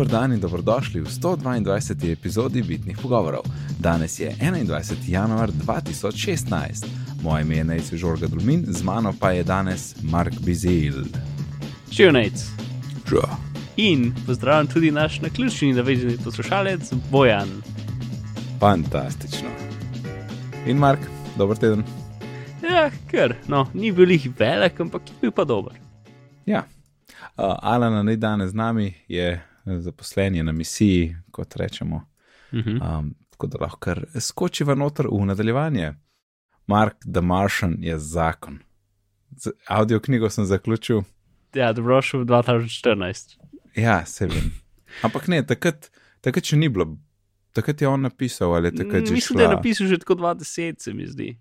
Dobro dan in dobrodošli v 122. epizodi Bitnih pogovorov. Danes je 21. januar 2016. Moje ime je Nejci Žorga Dulmin, z mano pa je danes Mark Bizil. Živijo Nejc. Žo. In pozdravljam tudi naš naključni navezani poslušalec Bojan. Fantastično. In Mark, dober teden. Ja, ker, no, ni bil jih velik, ampak je bil pa dober. Ja. Uh, Alana ni danes z nami, je zaposlen je na misiji, kot rečemo. Mhm. Um, tako da lahko kar skočiva noter v nadaljevanje. Mark the Martian je zakon. Z audio knjigo sem zaključil, Ja, dobrošel v 2014. ja, se vem. Ampak ne, takrat, takrat še ni bilo, takrat je on napisal ali je takrat že Mislim, šla. da je napisal že tako 2010, se mi zdi.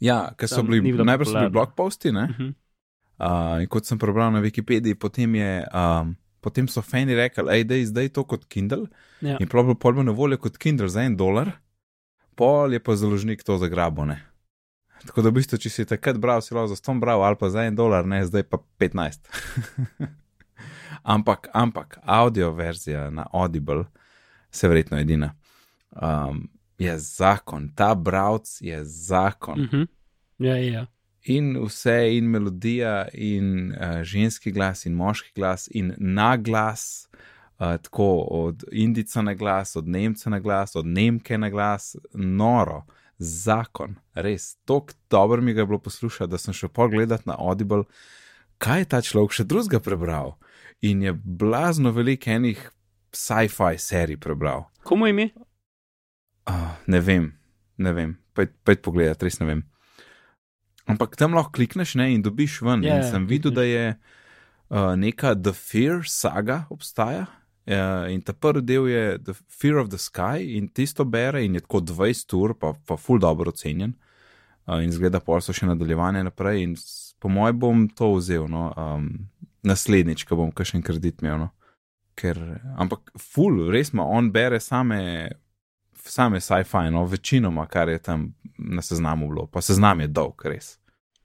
Ja, ker so bili, najprej popularno. blogposti, ne? Mhm. Uh, in kot sem prebral na Wikipediji, potem, je, um, potem so fani rekli, hej, da je zdaj to kot Kindle. Ja. In prav pol bo na voljo kot Kindle za en dolar, pol je pa založnik to zagrabo. Ne? Tako da v bistvu, če si takrat bral, si lahko za 100 bral ali pa za en dolar, ne, zdaj pa 15. ampak, ampak audio verzija na Audible, se verjetno edina, um, je zakon, ta browc je zakon. Mhm. Ja, ja. In vse, in melodija, in uh, ženski glas, in moški glas, in na glas, uh, tako od Indica na glas, od Nemca na glas, od Nemke na glas, noro, zakon, res, tako dobro mi ga je bilo poslušati, da sem šel pogledat na Audible, kaj je ta človek še drugega prebral. In je blazno veliko enih sci-fi serij prebral. Komu ime? Uh, ne vem, ne vem, pojdi pogledat, res ne vem. Ampak tam lahko klikneš ne, in dobiš ven. Ja, in ja, sem videl, da je uh, neka The Fear saga obstaja. Uh, in ta prvi del je The Fear of the Sky, in tisto bere, in je tako 20 ur, pa, pa ful dobro ocenjen. Uh, in zgleda, pol so še nadaljevanje naprej. In po mojem bom to vzel, no, um, naslednjič, ko bom kakšen kredit imel. No. Ker, ampak ful, res ima, on bere same, same sci-fi, no, večinoma, kar je tam na seznamu bilo, pa seznam je dolg, res.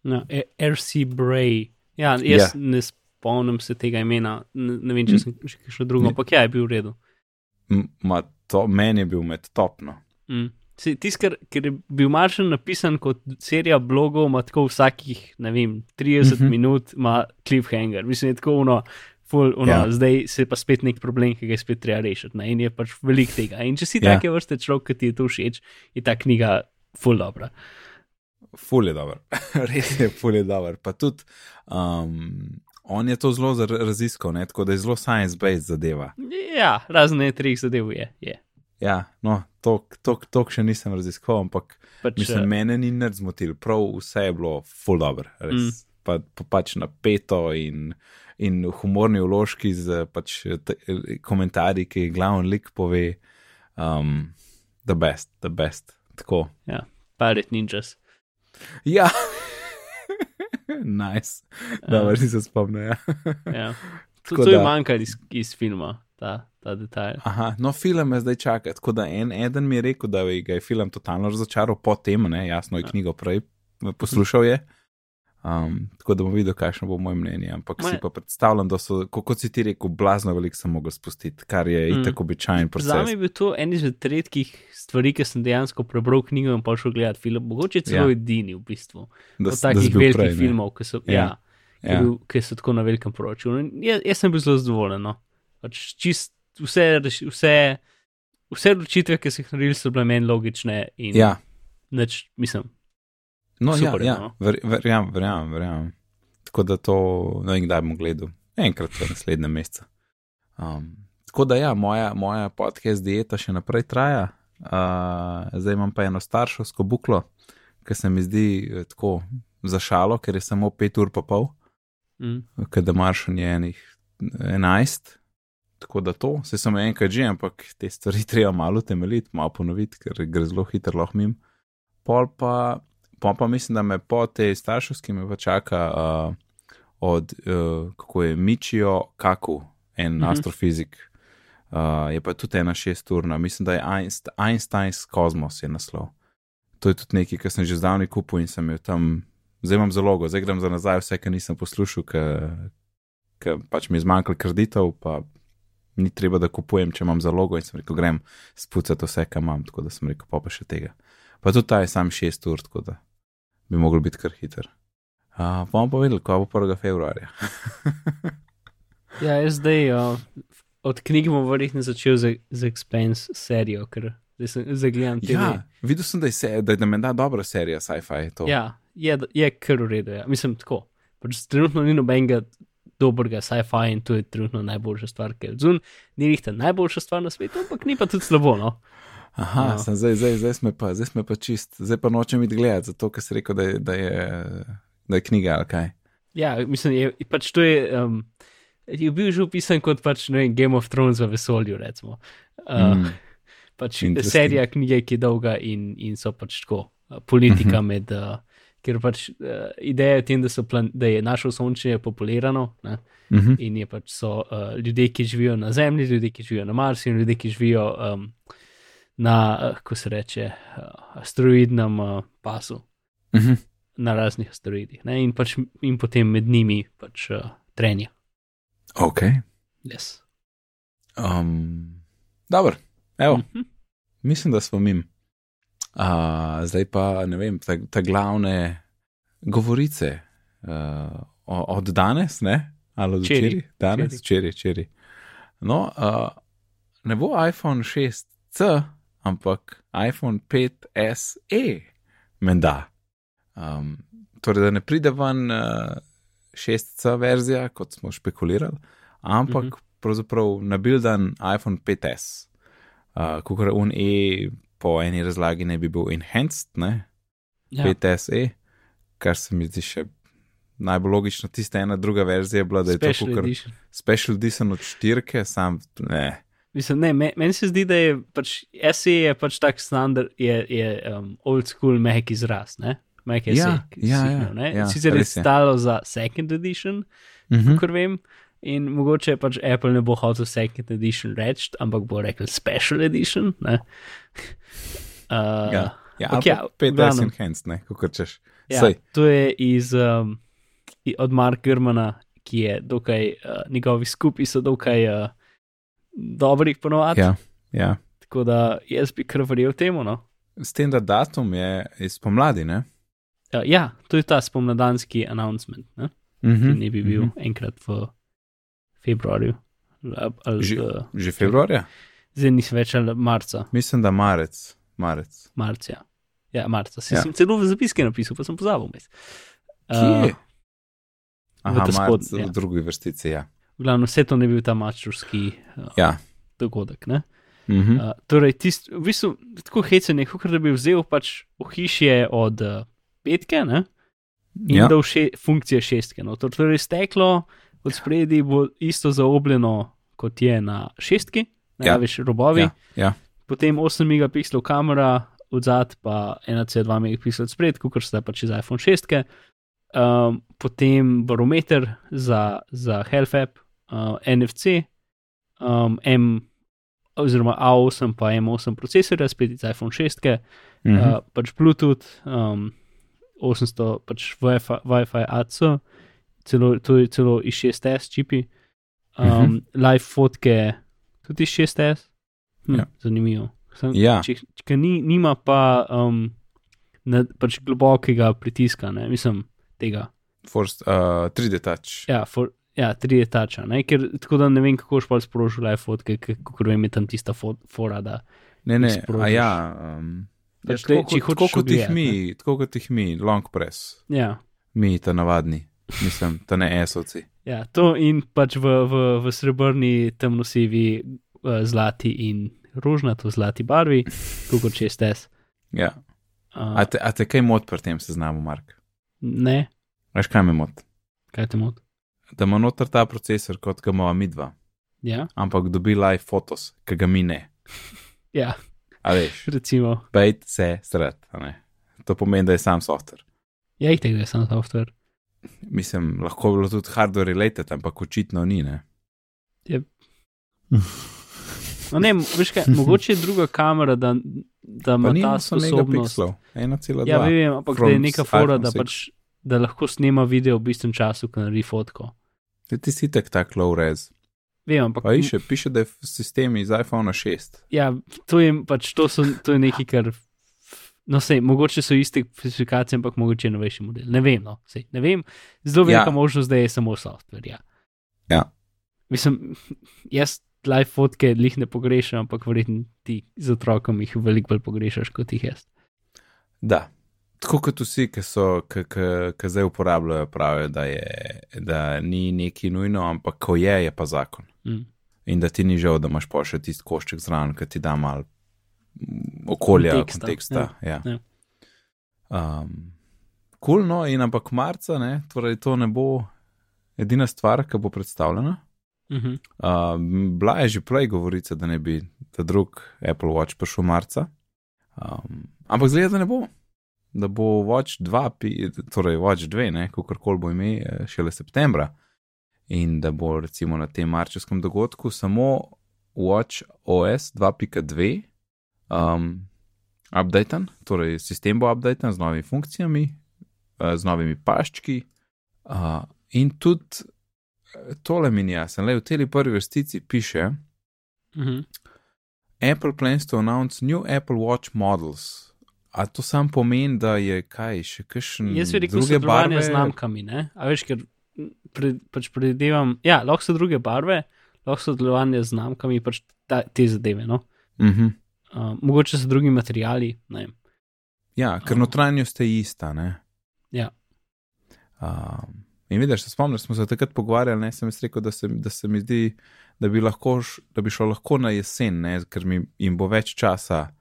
No, E- R.C. Bray. Ja, jaz Ja. yeah. ne spomnim se tega imena, ne, ne vem, če sem še kakšno drugo, ampak ja, je bil v redu. Ma to meni je bil med topno. Mm. Tisti, ker, ker je bil Maršan napisan kot serija blogov, ima tako vsakih, ne vem, 30 Mhm. mm -hmm. minut, ima cliffhanger. Mislim, je tako uno, full, uno Ja. ja. zdaj se pa spet nek problem, ki ga je spet treba rešiti. Ne? In je pač veliko tega. In če si Ja. ja. take vrste človek, ki ti je to všeč, je ta knjiga full dobra. Ful je dober, res je ful je dober. Pa tudi um, on je to zelo raziskal, ne? tako da je zelo science-based zadeva. Ja, razne treh zadev je. je. Ja, no, to še nisem raziskoval, ampak Pač, mislim, eh, mene ni nič zmotil, prav vse je bilo ful dobro, res. Mm. Pa, pa pač napeto in, in humorni vložki z pač, t, komentarji, ki jih glavni lik pove. Um, the best, the best. Tako. ja, Pirate Ninjas. Ja, nice. Dobro, si se spomnil. Ja. Ja. To, to je da- manjkalo iz, iz filma, ta, ta detajl. Aha, no, film je zdaj čaka. Tako da en, eden mi je rekel, da ga je film totalno razočaral po tem, ne, jasno je Ja. knjigo prej poslušal je. Um, tako da bom videl, kakšno bo moje mnenje. Ampak Moje- si pa predstavljam, da so, ko- kot si ti rekel, blazno veliko sem mogel spustiti, kar je Mm. itak običajen Za proces. me je bil to en izmed redkih stvari, ki sem dejansko prebral knjigo in pa šel gledati film. Mogoče celo Ja. edini v bistvu. Da, Od da takih bil velikih prej, ne. filmov, ki so, Ja. ja. Ja, Ja. ki, bil, ki so tako na velikem. In Jaz, jaz sem bil zelo zadovoljen. No. Pač čist vse, vse, vse odločitve, ki so jih naredili, so bile meni logične in Ja, nič, mislim. No, ja, Super je, ja. no. Ver, verjamem, verjamem, verjamem. Tako da to ne vem, kdaj bom gledal. Enkrat v naslednjem mesecu. Um, tako da ja, moja, moja podcast dieta še naprej traja. Uh, zdaj imam pa eno starševsko buklo, ki se mi zdi eh, tako za šalo, ker je samo 5 ur pa pol, Mm. ker da maršan je enih 11. Tako da to, se sem enkrat že, ampak te stvari treba malo temeljiti, malo ponoviti, ker gre zelo hitro lahko mim. Pol pa, pol pa mislim, da me po tej starševski me pa čaka uh, od, uh, kako je, Mičijo Kaku, en mm. -hmm. astrofizik. Uh, je pa tudi ena šesturna, mislim, da je Einst Einstein's Cosmos je naslov. To je tudi nekaj, kar sem že zdavni kupil in sem jo tam, zdaj imam zalogo, zdaj grem za nazaj vse, kar nisem poslušal, ker pač mi je zmanjkalo kreditov, pa ni treba, da kupujem, če imam zalogo in sem rekel, grem spucati vse, kar imam, tako da sem rekel, pa pa še tega. Pa tudi ta je sam 6 ur, tako da bi mogel biti kar hiter. Uh, pa bomo pa videli, ko bo 1. februarja. Ja, jaz zdaj uh, od knjig bom verjetno začel z, z Expense serijo, ker zagledal te. ja, videl sem, da je, se, da je da menda dobra serija sci-fi. To. ja, je, je kar v redu. Ja. Mislim, tako. Pač trenutno ni nobenega dobrega sci-fi in to je trenutno najboljša stvar, ker zun ni njih ta najboljša stvar na svetu, ampak ni pa tudi slabo. No? Aha, no. sem, zdaj, zdaj, zdaj, smo pa, zdaj smo pa čist, zdaj pa nočem iti gledati, zato ker si rekel, da je, da je, da je knjiga ali kaj. Ja, mislim, je, pač to je. Um, Je bil že opisan kot pač, vem, Game of Thrones v vesolju. Recimo. Uh, Mm. pač serija knjige, ki je dolga in, in so pač tako, uh, politika Mhm. med. Uh, ker pač uh, ideja je v tem, da, plan, da je naše sončje populirano ne, Uh -huh. in je pač so uh, ljudje, ki živijo na Zemlji, ljudje, ki živijo na Marsu in ljudje, ki živijo um, na, uh, kako se reče, uh, asteroidnem uh, pasu, Uh -huh. na raznih asteroidih. Ne, in, pač, in potem med njimi pač uh, trenja. Ok. Yes. Um, Dobro, evo, Mhm. mislim, da smo mim. Uh, zdaj pa ne vem, te, te glavne govorice uh, od danes, ne? Ali od včeraj? Danes, včeraj, včeraj. No, uh, ne bo iPhone 6C, ampak iPhone 5SE, menda. Um, torej, da ne pride ven uh, 6C verzija, kot smo špekulirali, ampak mm. -hmm. pravzaprav nabildan iPhone 5S, uh, kot un E po eni razlagi ne bi bil enhanced, ne? Ja. 5SE, kar se mi zdi še najbolj logično. Tista ena druga verzija je bila, da je to Special kot edition. special edition od štirke, sam ne. Mislim, ne, me- meni se zdi, da je pač SE je pač tak standard, je, je um, old school mehki izraz, ne? Mehki Ja, SE. ja, ja, imel, ne? ja, Sicer je stalo za second edition, Mhm. kar vem. In mogoče pač Apple ne bo hotel second edition reči, ampak bo rekel special edition. Ne? Uh, Ja, ja, ok, okay, ja, 5S glavnem. enhanced, ne, kot češ. Ja, Saj. to je iz, um, od Marka Grmana, ki je dokaj, uh, njegovi skupi so dokaj uh, dobri ponovadi. Ja, ja. Tako da jaz bi kar verjel temu. No? S tem, da datum je iz pomladi, ne? Uh, ja, to je ta spomladanski announcement, ne? Mm ki ne bi bil enkrat v februarju. Ali, Že- uh, Že februarja? zdaj nisem več ali marca, Mislim, da marec. marec. marca. Ja, marca. Se Ja. ja. sem celo v zapiske napisal, pa sem pozabil. mes. Kje? Uh, Aha, ta spod, marec ja. v drugi vrstici, ja. V glavnem, vse to ne bil ta mačurski uh, Ja. dogodek. Ne? Mhm. Uh, torej, tist, v bistvu, tako hecen je, kot da bi vzel pač ohišje od uh, petke ne? in Ja. dal še, funkcije šestke. No? Tor- Torej, steklo od spredi bo isto zaobljeno, kot je na šestki, ne Ja. veš, robovi. Ja, ja. Potem 8 megapikslov kamera, od zadaj pa 1,2 megapikslov od spred, kot sta pač iz iPhone 6. Um, potem barometer za, za HealthApp, uh, NFC, um, M, oziroma A8 pa M8 procesorja, spet iz iPhone 6, Mhm. uh, pač Bluetooth, um, 800, pač Wi-Fi, Wi-Fi AC, celo, to je celo iz 6S čipi, um, Mhm. uh -huh. live fotke tudi iz 6S. Hm, Ja. Zanimivo. Sem, Ja. Če, če ni, nima pa um, ne, pač globokega pritiska, ne, mislim tega. Forced, uh, 3D touch. Ja, for, ja 3D tača, ne, ker tako da ne vem, kako špal sprožil live fotke, kako vem, je tam tista fo, fora, da Ne, ne, a ja. Um, ja Pač tako, le, če hočeš tako kot jih mi, tako kot jih mi, long press, ja. mi, ta navadni, mislim, ta ne esovci. Ja, to in pač v, v, v srebrni, temnosivi, uh, zlati in rožnato zlati barvi, kot če stes. Ja. Uh, A te, a te kaj mot pri tem seznamu, Mark? ne, Veš, kaj me mot? kaj te moti? Da ima noter ta procesor, kot ga imamo mi dva, Ja, ampak dobi live fotos, ki ga mi ne. ja, A veš, recimo. bejt se sred, ne. To pomeni, da je sam software. Ja, jih tega je sam software. Mislim, lahko bi bilo tudi hardware related, ampak očitno ni, ne. No, ne, veš kaj, mogoče je druga kamera, da, da ima ta 8 sposobnost. megapikslov, 1,2. Ja, vem, ampak da je neka fora, da, 6. pač, da lahko snema video v istem času, ko naredi fotko. Ti si tek tak low res. vem, ampak. Pa piše, piše, da je sistem iz iPhone 6. Ja, to je pač to, so, to je nekaj, kar. No, sej, mogoče so iste specifikacije, ampak mogoče novejši model. Ne vem, no, sej, ne vem. Zelo velika ja. možnost, da je samo software. Ja. ja. Mislim, jaz live fotke jih ne pogrešam, ampak verjetno ti z otrokom jih veliko bolj pogrešaš kot jih jaz. Da. Tako kot vsi, ki so, ki zdaj uporabljajo, pravijo, da, je, da ni neki nujno, ampak ko je, je pa zakon. Mm. In da ti ni žal, da imaš pa še tisti košček zraven, ki ti da malo okolja, konteksta. konteksta ja. Ja. Um, cool, no, in ampak marca, ne, torej to ne bo edina stvar, ki bo predstavljena. Uh -huh. uh, bila je že prej govorica, da ne bi ta drug Apple Watch prišel marca, um, ampak zdaj, da ne bo da bo Watch 2, torej Watch 2, ne, kako koli bo ime, eh, šele septembra. In da bo recimo na tem marčevskem dogodku samo Watch OS 2.2 um, updaten, torej sistem bo updaten z novimi funkcijami, uh, z novimi paščki. Uh, in tudi eh, tole mi je jasno, le v tej prvi vrstici piše: uh mhm. -huh. Apple plans to announce new Apple Watch models. A to sam pomeni, da je kaj, še kakšen. Jaz bi rekel, sodelovanje z znamkami, ne? A veš, ker pre, pač predvidevam, ja, lahko so druge barve, lahko so sodelovanje z znamkami, pač ta, te zadeve, no. Uh -huh. uh, mogoče so drugi materiali, ne vem. Ja, ker uh, notranjost je ista, ne. Ja. Uh, in vidiš, se spomniš, smo se takrat pogovarjali, ne, sem jaz rekel, da se, da se mi zdi, da bi, lahko, da bi šlo lahko na jesen, ne, ker mi jim bo več časa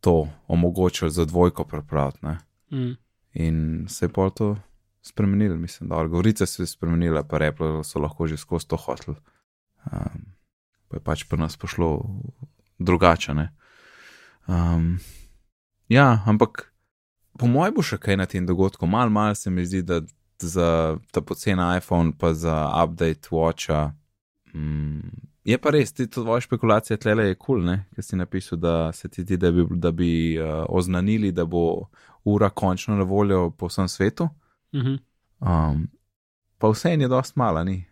to omogočili za dvojko prepraviti. Mm. In se je pa to spremenilo, mislim, da algoritme so se spremenile, pa repli, so lahko že skozi to hotel. Um, pa je pač pri nas pošlo drugače. Um, ja, ampak po mojem bo še kaj na tem dogodku, malo mal se mi zdi, da za ta pocena iPhone, pa za update Watcha. Um, Je pa res, ti tvoje špekulacije tle je kul, cool, ker si napisal, da se ti zdi, da bi, da bi uh, oznanili, da bo ura končno na voljo po vsem svetu. Uh -huh. um, pa vse je dost mala, ni.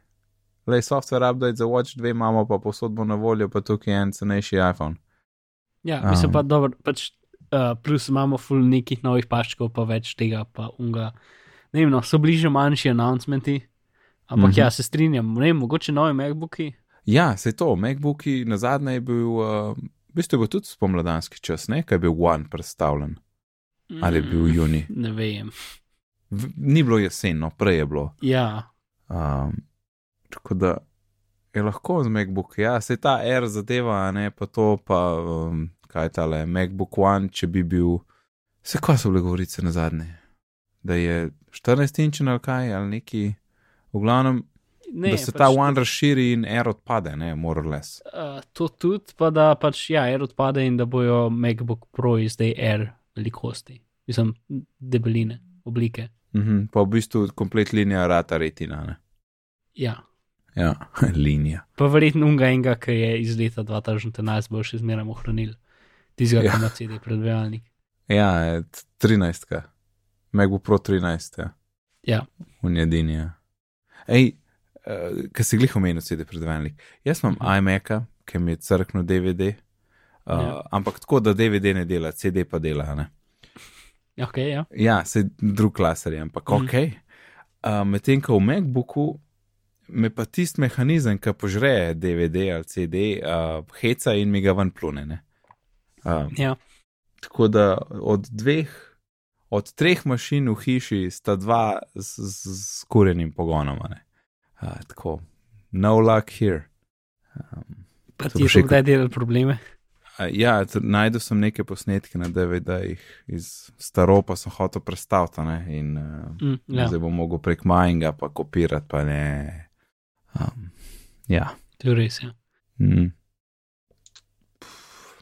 Le software update za Watch 2 imamo, pa posod bo na voljo, pa tukaj je en cenejši iPhone. Ja, um, mislim pa, da pač, uh, plus imamo full nekih novih paščkov, pa več tega, pa unga. Ne vem, no, so bliže manjši announcementi, ampak uh mhm. -huh. ja, se strinjam, ne vem, mogoče novi MacBooki. Ja, se je to, MacBooki na zadnje je bil, uh, v bistvu je bil tudi spomladanski čas, ne, kaj je bil One predstavljen. Ali je bil juni? Ne vem. V, ni bilo jesen, no, prej je bilo. Ja. Um, tako da je lahko z MacBook, ja, se ta R zadeva, ne pa to, pa um, kaj tale MacBook One, če bi bil, se kaj so bile govorice na zadnje, da je 14 inčen ali kaj ali neki, v glavnem ne, da se pač ta one razširi in air odpade, ne, more or less. Uh, to tudi, pa da pač ja, air odpade in da bojo MacBook Pro zdaj air velikosti, mislim, debeline, oblike. Mhm, -huh, pa v bistvu komplet linija rata retina. Ne? Ja. Ja, linija. Pa verjetno unga enega, ki je iz leta 2013, bo še zmeraj ohranil tistega, ja. ki ima CD predvajalnik. Ja, 13. MacBook Pro 13. Ja. ja. Unjedini. Ja. Ej, uh, eh, ki si glih omenil, CD predvajalnik. Jaz imam mhm. -huh. iMac, ki mi je crknil DVD, uh, ja. ampak tako, da DVD ne dela, CD pa dela. Ne? Okay, ja, ja se drug klaser je, ampak mm. ok. Uh, Medtem ko v MacBooku me pa tisti mehanizem, ki požre DVD ali CD, uh, heca in mi ga ven plune. Uh, ja. Tako da od dveh, od treh mašin v hiši sta dva z, z, z kurenim pogonom. Ne? Uh, tako, no luck here. Um, pa ti še kdaj delal probleme? Uh, ja, najdel sem neke posnetke na DVD-jih iz staropa, sem hotel predstaviti in uh, mm, ja. zdaj bom mogel prek Majnga pa kopirati, pa ne. Um, ja. To je res, ja. Mm.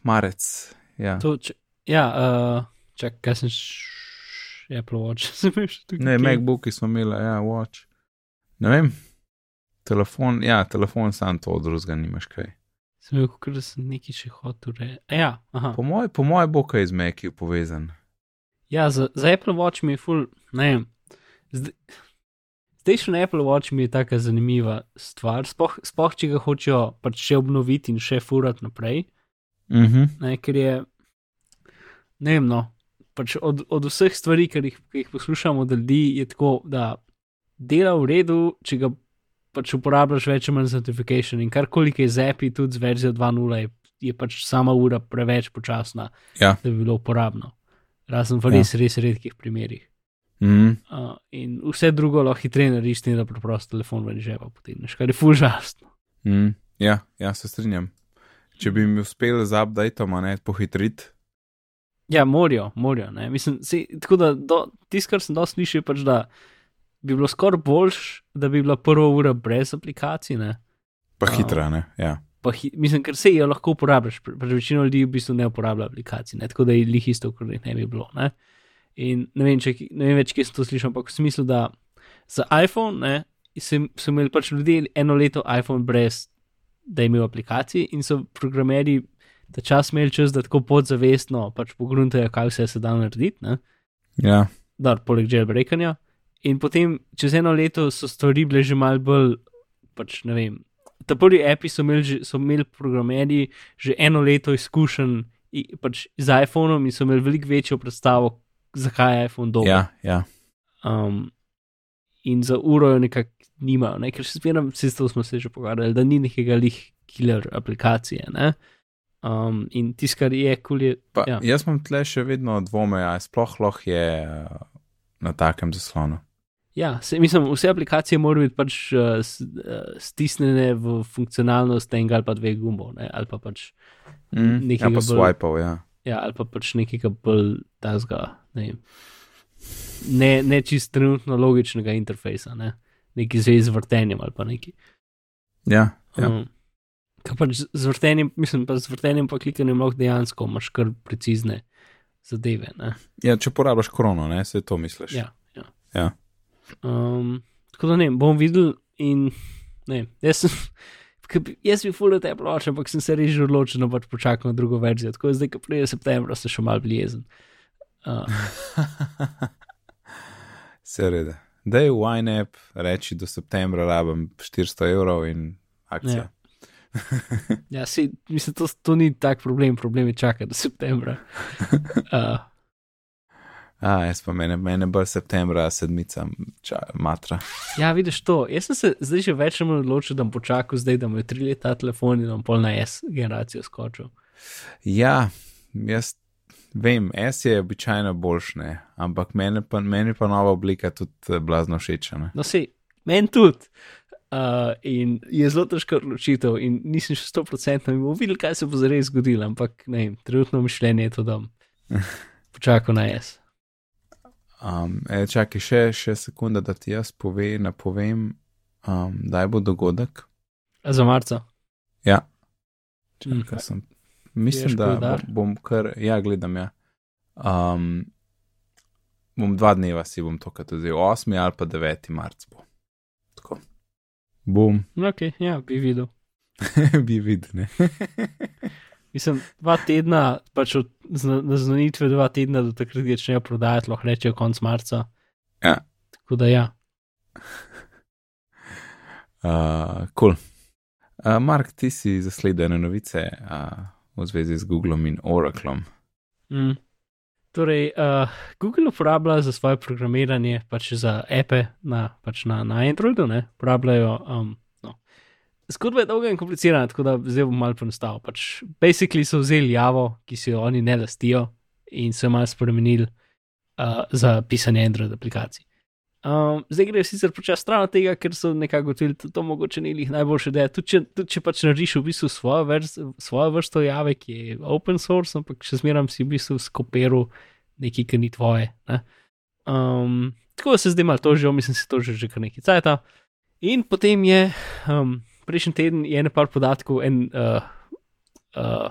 Marec, ja. To, če, ja, uh, čak, kaj sem še Apple Watch, sem še tukaj. Ne, MacBooki smo imeli, ja, Watch. Ne vem. Telefon, ja, telefon sam to odruzga, nimaš kaj. Sem rekel, da sem neki še hotel reči. Ja, po mojem moj bo kaj z Meki povezan. Ja, za, za Apple Watch mi je full, ne vem. Zdaj, Station Apple Watch mi je tako zanimiva stvar, sploh, sploh če ga hočejo pač še obnoviti in še furati naprej. Mhm. Ne, ker je, ne vem, no, pač od, od vseh stvari, ki jih, ki jih poslušamo od ljudi, je tako, da dela v redu, če ga pač uporabljaš več manj za notification in karkoli je z API, tudi z verzijo 2.0, je, je pač sama ura preveč počasna, Ja. da bi bilo uporabno. Razen v res, res redkih primerih. Mhm. Uh, in vse drugo lahko hitreje narediš, ne da preprosto telefon ven žepa potegneš, kar je fulžastno. Mhm. Ja, ja, se strinjam. Če bi mi uspel z updateom, ne pohitriti. Ja, morajo, morajo. Mislim, sej, tako da do- tisto, kar sem dosti slišal, je pač, da bi bilo skoraj boljš, da bi bila prva ura brez aplikacij. Ne? Pa hitra, ne? Ja. Pa, hi- mislim, ker se jo lahko uporabljaš, pač večina ljudi v bistvu ne uporablja aplikacij, ne? tako da je lih isto, kot jih ne bi bilo. Ne? In ne vem, če, ne vem več, kje sem to slišal, ampak v smislu, da za iPhone ne, sem, so imeli pač ljudje eno leto iPhone brez, da je imel aplikacij in so programeri ta čas imeli čas, da tako podzavestno pač pogruntajo, kaj vse se da narediti. Ne? Ja. da, poleg jailbreakanja. In potem čez eno leto so stvari bile že mal bolj, pač ne vem. Ta prvi api so imeli, so imeli programerji že eno leto izkušenj pač z iPhonom in so imeli veliko večjo predstavo, zakaj je iPhone dober. Ja, ja. Um, in za uro jo nekako nimajo, ne? ker še zmeraj, vse to smo se že pogovarjali, da ni nekega lih killer aplikacije. Ne? Um, in tisto, kar je kul, je. Pa, Ja. ja. Jaz imam tle še vedno dvome, a sploh lahko je na takem zaslonu. Ja, se, mislim, vse aplikacije morajo biti pač uh, stisnjene v funkcionalnost enega ali pa dveh gumbov, ne? ali pa pač, Mm. Ja, Nekega pa swipal, ja. ja, ali pa pač nekega bolj tazga, ne, ne, ne čist trenutno logičnega interfejsa, ne? neki zvezi z vrtenjem ali pa neki. Ja, ja. Um, Kaj pač z vrtenjem, mislim, pa z vrtenjem pa klikanjem lahko dejansko imaš kar precizne zadeve. Ne? ja če porabiš krono, ne, se to misliš. Ja, ja. Ja. Um, tako da ne, bom videl in ne, jaz sem. bi- Jaz bi fulil te ploče, ampak sem se res že odločil, da pač počakam na drugo verzijo. Tako da zdaj, ko pride septembra, sem še mal blijezen. Uh, Se rede. Da je YNAB, reči do septembra rabim 400 evrov in akcija. ja, si, mislim, to, to ni tak problem, problem je čakati do septembra. Uh, A, jaz pa mene, mene bolj septembra, sedmica, ča, matra. ja, vidiš to. Jaz sem se zdaj že več ali manj odločil, da bom počakal zdaj, da mu je tri leta telefon in bom pol na S generacijo skočil. Ja, jaz vem, S je običajno boljšne, ampak meni pa, meni pa nova oblika tudi eh, blazno všeč. No, se, meni tudi. Uh, in je zelo težko odločitev, in nisem še 100% in bomo videli, kaj se bo zares zgodilo, ampak ne, vem, trenutno mišljenje je to, da bom počakal na jaz. Um, e, čakaj, še, še sekunda, da ti jaz pove, napovem, um, kdaj bo dogodek. Za marca. Ja, Mm, čakaj, sem. Mislim, Gledaš da koledar? bom, kar, ja, gledam, ja. Um, bom dva dneva si bom to, kaj tudi 8 ali pa 9 marc bo. Tako. Bom, Ok, ja, bi videl. bi videl, ne. Mislim, dva tedna, pač od zna- naznanitve dva tedna do takrat, ki začnejo prodajati, lahko rečejo konc marca. Ja. Tako da ja. Uh, cool. uh, Mark, ti si zasledil ene novice uh, v zvezi z Googlom in Oraclom. Mm. Torej, uh, Google uporablja za svoje programiranje, pač za ape na, pač na, na Androidu, ne, uporabljajo. Um. Zgodba je dolga in komplicirana, tako da zdaj bom malo poenostavil. Pač, basically so vzeli javo, ki si jo oni ne lastijo, in so jo malo spremenili uh, za pisanje Android aplikacij. Um, zdaj grejo sicer počasi stran od tega, ker so nekako ugotovili, da to mogoče ni njih najboljša ideja. Tudi če, tudi če pač narediš v bistvu svojo, vrst, svojo vrsto jave, ki je open source, ampak še zmeraj si v bistvu skopiral nekaj, ki ni tvoje. Ne? Um, tako da se zdaj malo tožijo, mislim, se tožijo že kar nekaj cajta. In potem je um, prejšnji teden je ene par podatkov, en, uh, uh,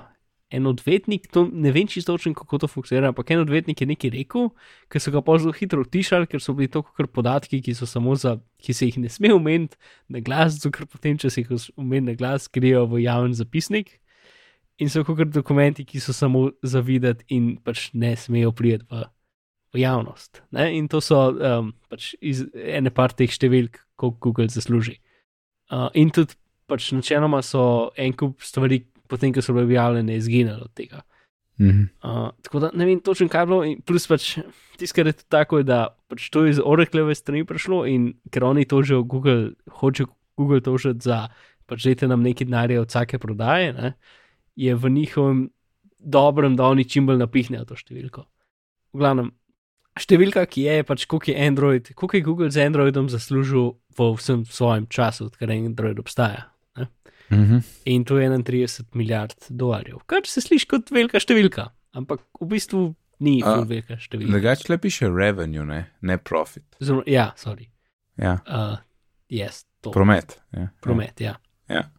en odvetnik, to ne vem čisto točno, kako to funkcionira, ampak en odvetnik je nekaj rekel, ker so ga pa zelo hitro utišali, ker so bili to kar podatki, ki za, ki se jih ne sme omeniti na glas, ker potem, če se jih omeni na glas, skrijejo v javni zapisnik. In so kot dokumenti, ki so samo za videti in pač ne smejo priti v v javnost. Ne? In to so um, pač iz ene par teh številk, koliko Google zasluži. Uh, in tudi pač načeloma so en kup stvari, potem ko so bile objavljene, izginile od tega. Mhm. Uh, tako da ne vem točno, kaj je bilo, in plus pač tisto, kar je tudi tako, je, da pač to je iz Oracleve strani prišlo in ker oni tožijo Google, hoče Google tožiti za, pač dajte nam nekaj denarja od vsake prodaje, ne, je v njihovem dobrem, da oni čim bolj napihnejo to številko. V glavnem, številka, ki je pač, koliko je Android, koliko je Google z Androidom zaslužil v vsem svojem času, odkar Android obstaja. Ne? Mhm. In to je 31 milijard dolarjev, kar se sliši kot velika številka, ampak v bistvu ni A, velika številka. Drugače le piše revenue, ne, ne profit. Oziroma, ja, sorry. Ja, Uh, yes, to. promet. Ja. Promet, ja. Ja.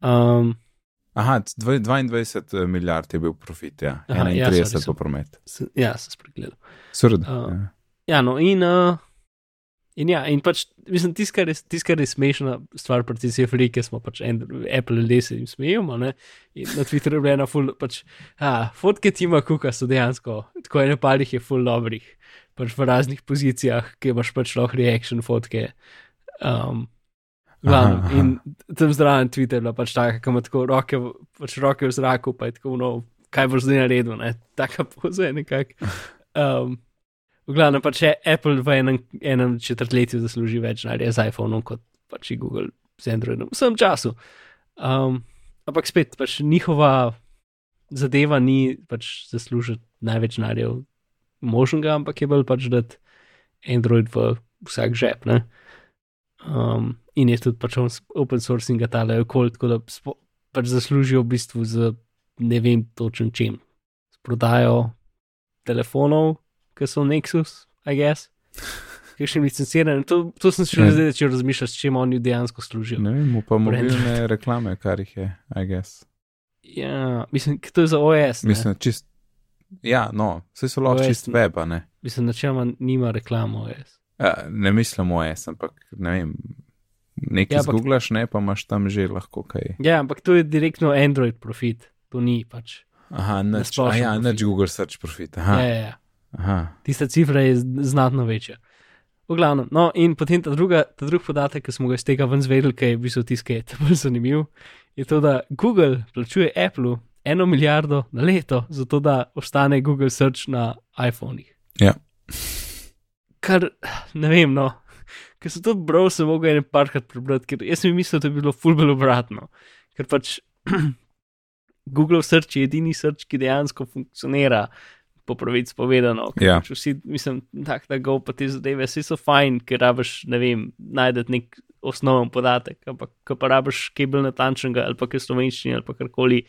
Um, Aha, dvaj- 22 milijard je bil profit, ja. Aha, ja, 31 sorry, pa sem- promet. s- ja, sem spregledal. Srd. A. ja. Ja, no, in, uh, in ja, in pač, mislim, tisto, kar, tisto, kar je smešna stvar pri tej cifri, ki smo pač en, Apple ljudje se jim smejimo, ne, in na Twitterju je bila ena ful, pač, a, fotke Tima Kuka so dejansko, tako ene parih je ful dobrih, pač v raznih pozicijah, ki imaš pač lahko reaction fotke. Um, Glavno, Aha, aha. in tam zraven Twitter je bila pač taka, ki ima tako roke, pač roke v zraku, pa je tako, no, kaj boš zdaj naredil, ne, taka poza je nekako. Um, v glavnem pač je Apple v enem, enem četrtletju zasluži več denarja z iPhonom kot pač Google z Androidom, v vsem času. Um, ampak spet, pač njihova zadeva ni pač zaslužiti največ denarja možnega, ampak je bolj pač dati Android v vsak žep. Ne? Um, in je tudi pač open sourcing tale okolj, tako da spo, pač zaslužijo v bistvu z ne vem točen čim. S prodajo telefonov, ki so Nexus, I guess. Ki še licencirani. To, to sem še Ja. zdaj začel razmišljati, s čim oni dejansko služijo. Ne vem, pa mobilne reklame, kar jih je, I guess. Ja, mislim, to je za OS. Ne? Mislim, čist. Ja, no, vse so lahko OS čist web, a ne. Mislim, načeloma nima reklam OS. Ja, ne mislim OS, ampak ne vem. Nekaj Ja, ja, zgooglaš, ne pa imaš tam že lahko kaj. Ja, ampak to je direktno Android profit, to ni pač. Aha, nič, a ja, nič Google search profit. Ja, Aha, ja, ja. Aha. Tista cifra je znatno večja. V glavnem, no, in potem ta, druga, ta drug podatek, ki smo ga iz tega ven zvedeli, ki je v bistvu tisti, ki je ta bolj zanimiv, je to, da Google plačuje Apple eno milijardo na leto, zato da ostane Google Search na iPhonih. Ja. Kar ne vem, no, ker sem to bral, sem mogel ene parkrat prebrati, ker jaz sem mislil, da je bilo fulbel obratno. Ker pač Google Search je edini search, ki dejansko funkcionira, po pravici povedano. Ja. Pač vsi, mislim, tak, da go pa te zadeve, vsi so fajn, ker rabiš, ne vem, najdete nek osnoven podatek, ampak ko pa rabiš kaj bolj natančnega ali pa kaj slovenščini ali pa karkoli.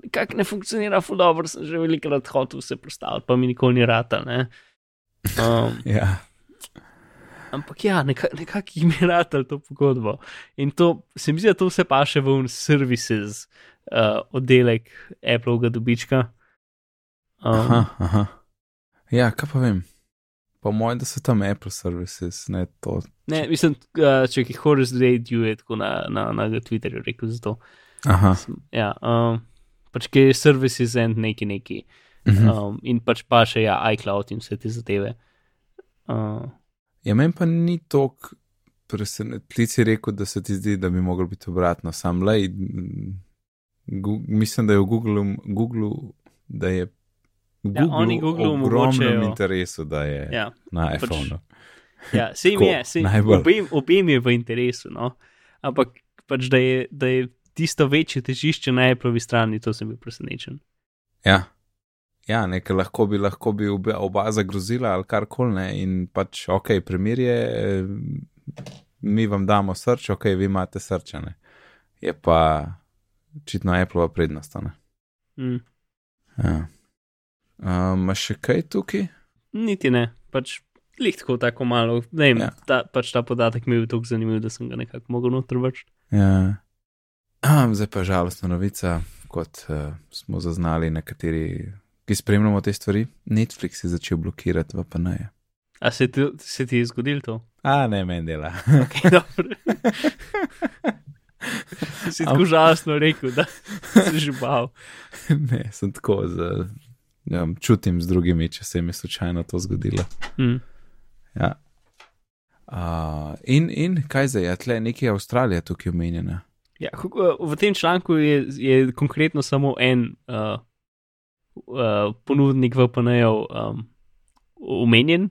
Nekako ne funkcionira, ful dobro, sem že velikrat hotel se predstaviti, pa mi nikoli ni rata. Ne? Um, Ja. Ampak ja, nekako nekak jim je ratal to pogodbo. In to se mi zdi, da to vse pa še v un services uh, oddelek Appleovega dobička. Um, Aha, aha. Ja, kaj pa vem. Po mojem, da so tam Apple services, ne to. ne, mislim, uh, če jih Horace Radio je tako na, na, na Twitterju rekel za to. Aha. Ja, um, pač ki je services and neki neki. Mhm. Um, in pač pa še ja, iCloud in vse te zadeve. Uh, Ja, meni pa ni tok presenetljiv, si rekel, da se ti zdi, da bi moglo biti obratno. Sam Gu- mislim, da je v Google, Google da je v Ja, oni Googlu ogromnem omogočajo- interesu, da je ja, ja. na pač- iPhonu. Ja, se jim je, se najbolj. obem, obem je v interesu, no? ampak pač, da je, da je tisto večje težišče na Appleovi strani, to sem bil presenečen. Ja. Ja, nekaj lahko bi, lahko bi oba, oba zagrozila ali karkoli ne. In pač, ok, primer je, eh, mi vam damo srč, ok, vi imate srčane. Je pa očitno Appleova prednost. Mm. Ja. Um, še kaj tukaj? Niti ne, pač lih tako, tako malo. Ne vem, Ja. ta, pač ta podatek mi je bil tako zanimiv, da sem ga nekako mogel noter vrč. Ja. Ah, zdaj pa žalostna novica, kot uh, smo zaznali nekateri, ki spremljamo te stvari. Netflix je začel blokirati VPN-je. A se ti, se ti je zgodilo to? A ne, meni dela. Okay, dobro. si tako žalostno rekel, da si že bal. ne, sem tako za, um, čutim z drugimi, če se je slučajno to zgodilo. Mm. Ja. Uh, in, in kaj zdaj, je tle nekaj Avstralije tukaj omenjena? Ja, v tem članku je, je konkretno samo en uh, uh, ponudnik VPN-jev um, omenjen.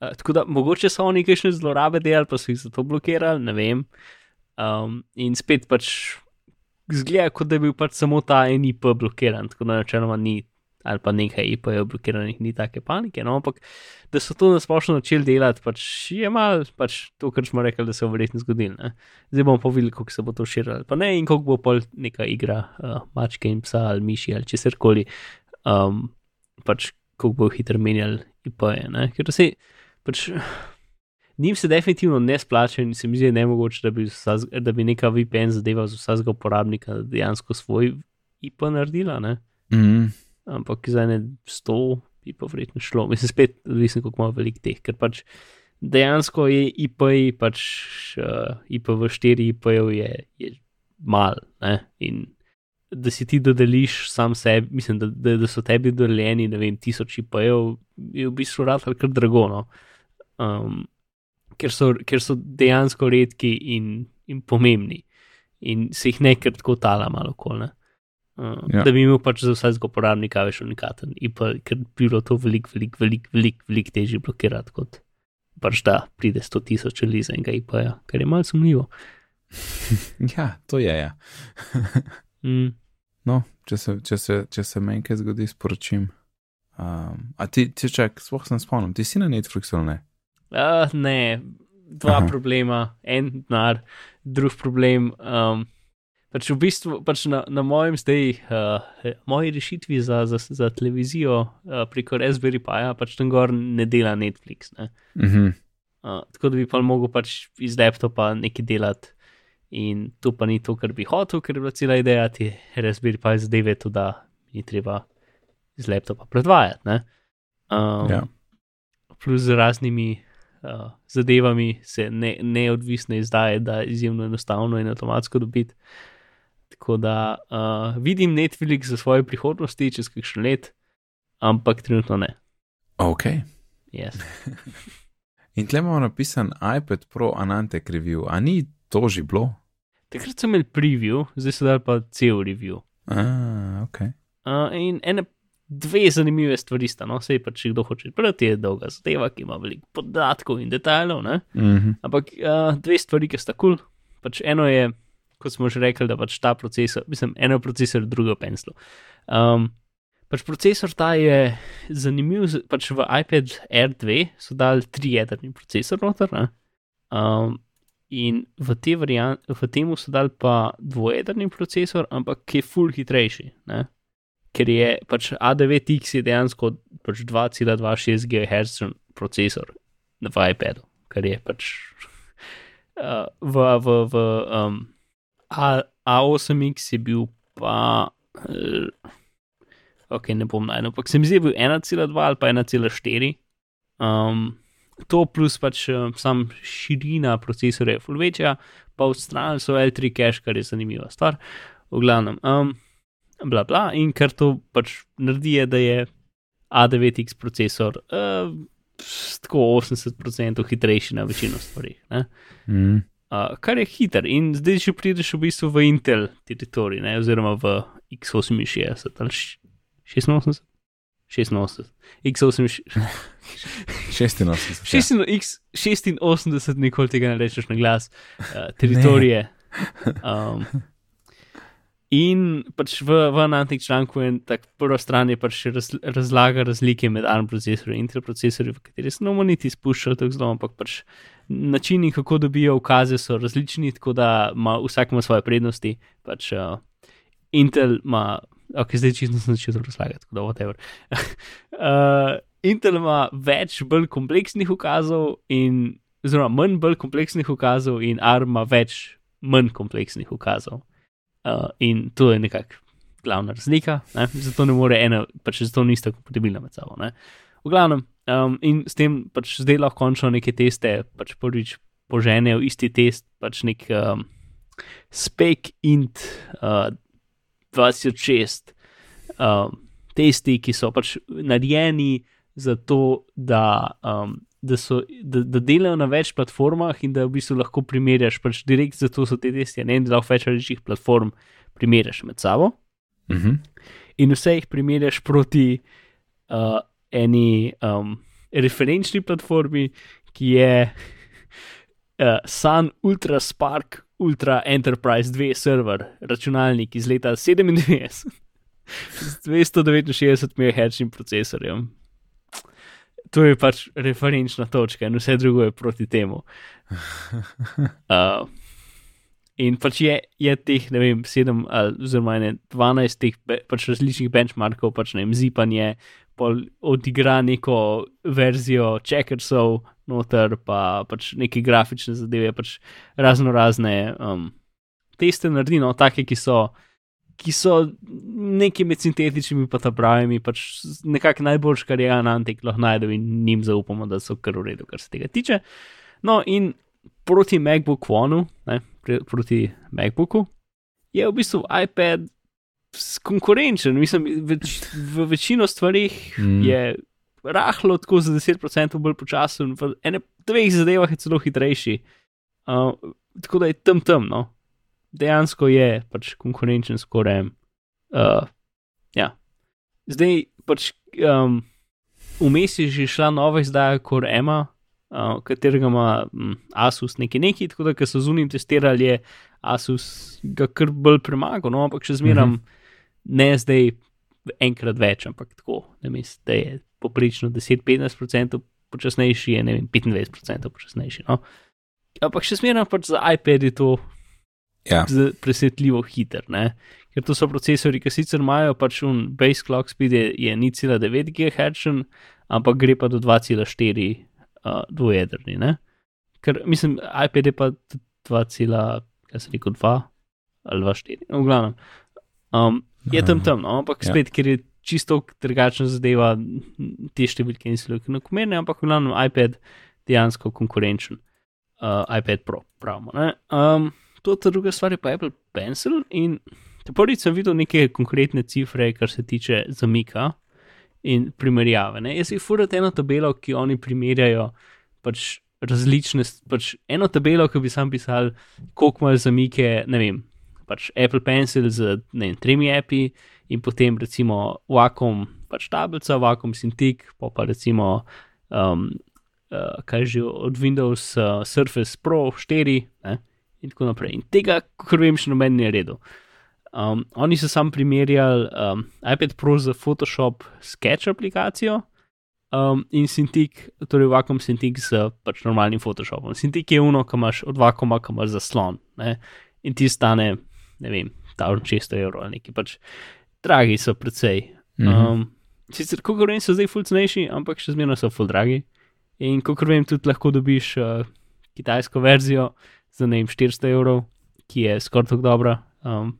Uh, tako da mogoče so oni kakšne zlorabe delali, pa so jih zato blokirali, ne vem. Um, in spet pač zgleda, kot da je bil pač samo ta en IP blokiran, tako da načeloma ni, ali pa nekaj IP-jev blokiranih, ni take panike. No, ampak da so to nasplošno začeli delati, pač je mal, pač to, kar smo rekli, da se bo verjetno zgodilo. ne. Zdaj bomo pa videli, kako se bo to širilo, pa ne in kako bo pol neka igra, uh, mačke in psa ali miši ali česar koli, um, pač kako bo hitro menjali IP-je. ne. Ker se pač. Njim se definitivno ne splača in se mi zdi nemogoče, da bi, vsaz, da bi neka VPN zadeva za vsakega uporabnika dejansko svoj IP naredila, ne? Mm. Ampak za ne 100 bi pa verjetno šlo. Mislim, spet odvisno, kako ima velik teh, ker pač dejansko je IP, pač uh, IPv4 IP-jev je, je mal ne? in da si ti dodeliš sam sebi, mislim, da, da, da so tebi dodeljeni, ne vem, tisoč IP-jev, je v bistvu rad ali kar drago. No? Um, ker, so, ker so dejansko redki in, in pomembni in se jih ne kar tako tala malo kol. Ne? Uh, Ja. Da bi imel pač za vsakega uporabnika več unikaten, in pa ker bi bilo to veliko, veliko, veliko, veliko velik težje blokirati, kot pač da pride 100 tisoč ljudi za enega IP-ja, kar je malce sumljivo. Ja, to je. Ja. Mm. No, če se, če se, če se meni kaj zgodi, sporočim. Um, a ti, ti čak, sploh sem spomnil, ti si na Netflixu ali ne? Uh, ne, dva. Aha. problema, en denar, drug problem. Um, pač v bistvu pač na, na mojem zdaj, uh, moji rešitvi za, za, za televizijo uh, preko Raspberry Pi, pač tam gor ne dela Netflix. Ne? Mhm. Uh, tako da bi pa mogel pač iz laptopa nekaj delati. In to pa ni to, kar bi hotel, ker je bila cela ideja ti Raspberry Pi zadeve, to da ni treba iz laptopa predvajati. ne. Um, Ja. Plus z raznimi uh, zadevami se ne, neodvisne izdaje, da je izjemno enostavno in avtomatsko dobiti. Tako da uh, vidim Netflix za svoje prihodnosti čez kakšen let, ampak trenutno ne. Ok. Yes. In tle imamo napisan iPad Pro Anantec review, a ni to že bilo? Takrat sem imel preview, zdaj so dali pa cel review. A, ok. Uh, in ene, dve zanimive stvari sta, no, sej pa če kdo hoče brati, je dolga zadeva, ki ima veliko podatkov in detajlov, ne? Mhm. ampak uh, dve stvari, ki sta kul. Cool. Pač eno je, kot smo že rekli, da pač ta procesor, mislim, eno procesor, drugo penslo. Um, pač procesor ta je zanimiv, pač v iPad Air 2 so dali trijedrni procesor noter. Ne? Um, in v, te variant, v temu so dali pa dvojedrni procesor, ampak ki je full hitrejši. Ne? Ker je pač A9X je dejansko pač 2,26 GHz procesor v iPadu, kar je pač uh, v, v, v um, A, A8X je bil pa. Uh, ok, ne bom najdel, ampak se mi zdi, da je bil 1,2 ali pa 1,4. Um, to plus pač um, sam širina procesorja je full večja, pa v strani so L3 cache, kar je zanimiva stvar. V glavnem, um, bla bla, in kar to pač naredi, je, da je A9X procesor uh, tako 80% hitrejši na večino stvari. Mm. Uh, kar je hiter in zdaj že prideš v bistvu v Intel teritorij, ne? oziroma v x68 ali š- 86. 86, x86, 86. ja. 86, x86, nikoli tega ne rečeš na glas, uh, teritorije. Um, in pač v, v Anantih članku je tak prva stran je pač raz, razlaga razlike med ARM procesorji in Intel procesorji, v kateri se ne bomo niti spuščali tako zelo, ampak pač načini, kako dobijo ukaze, so različni, tako da ima vsak ima svoje prednosti. Pač, uh, Intel ima, ok, zdaj čisto sem začel razlagati, tako da whatever. uh, Intel ima več bolj kompleksnih ukazov, in, oziroma manj bolj kompleksnih ukazov, in ARM ima več manj kompleksnih ukazov. Uh, in to je nekako glavna razlika, ne? zato ne more ena, pač zato nista kompatibilna med sabo. Ne? V glavnem, um, in s tem pač zdaj lahko končno neke teste, pač prvič poženejo isti test, pač nek um, spek int uh, 2006, um, testi, ki so pač narejeni za to, da, um, da, so, da, da delajo na več platformah in da v bistvu lahko primerjaš, pač direkt zato so te testi, ne da lahko več različnih platform primerjaš med sabo. Mhm. In vse jih primerjaš proti uh, eni um, referenčni platformi, ki je uh, Sun Ultra Spark Ultra Enterprise 2 server, računalnik iz leta 97 z 269 MHz procesorjem. To je pač referenčna točka, in vse drugo je proti temu. Uh, in pač je, je teh, ne vem, 7 ali oziroma ne, 12 teh pač različnih benchmarkov, pač ne vem, zipanje, pol odigra neko verzijo checkersov, noter pa pač neke grafične zadeve, pač razno razne um, teste naredi, no, take, ki so ki so neki med sintetičnimi in pravimi, pač nekako najboljši, kar je Anantek lahko najdel in njim zaupamo, da so kar v redu, kar se tega tiče. No, in proti MacBook One, ne, proti MacBooku, je v bistvu iPad konkurenčen. Mislim, več, v večino stvarih mm. je rahlo tako za 10% bolj počasen, v ene dveh zadevah je celo hitrejši. Uh, tako da je tam tam, no dejansko je pač konkurenčen skoraj. Uh, ja. Zdaj pač um, vmes je že šla nova izdaja Core M, uh, katerega ima um, Asus nekaj neki, tako da so zunim testirali, je Asus ga kar bolj premagal, no, ampak še zmeram mhm. -huh. ne zdaj enkrat več, ampak tako, ne mislim, da je poprečno 10-15% počasnejši, je ne vem, 25% počasnejši. No. Ampak še zmeram pač za iPad je to ja. presenetljivo hiter. Ne? Ker to so procesori, ki sicer imajo pač un base clock speed, je, je 0,9 GHz, ampak gre pa do 2,4 uh, dvojedrni. Ne? Ker mislim, iPad je pa 2,2 ali 2,4, v glavnem. Um, je tam tam, no? ampak ja. spet, ja. ker je čisto drugačna zadeva, te številke niso enakomerne, ampak v glavnem iPad dejansko konkurenčen. Uh, iPad Pro, pravimo. Um, to druga stvar je pa Apple Pencil. In prvič sem videl neke konkretne cifre, kar se tiče zamika in primerjave. Ne? Jaz jih furam eno tabelo, ki oni primerjajo pač različne, pač eno tabelo, ki bi sam pisal, koliko imajo zamike, ne vem. Pač Apple Pencil z vem, tremi api in potem recimo Wacom, pač tablica, Wacom Cintiq, pa pa recimo um, uh, kaj že od Windows uh, Surface Pro 4, ne? In tako naprej. In tega, kar vem, še noben ni redo. Um, oni so sam primerjali um, iPad Pro za Photoshop Sketch aplikacijo um, in Cintiq, torej Wacom Cintiq z pač normalnim Photoshopom. Cintiq je uno, ki imaš od Wacoma, ki imaš zaslon ne? in ti stane, ne vem, 1600 evrov ali nekaj. Pač, dragi so precej. Um, sicer, kako vem, so zdaj fulcnejši, ampak še zmerno so ful dragi. In kako vem, tudi lahko dobiš uh, kitajsko verzijo za ne vem 400 evrov, ki je skoraj tako dobra. Um,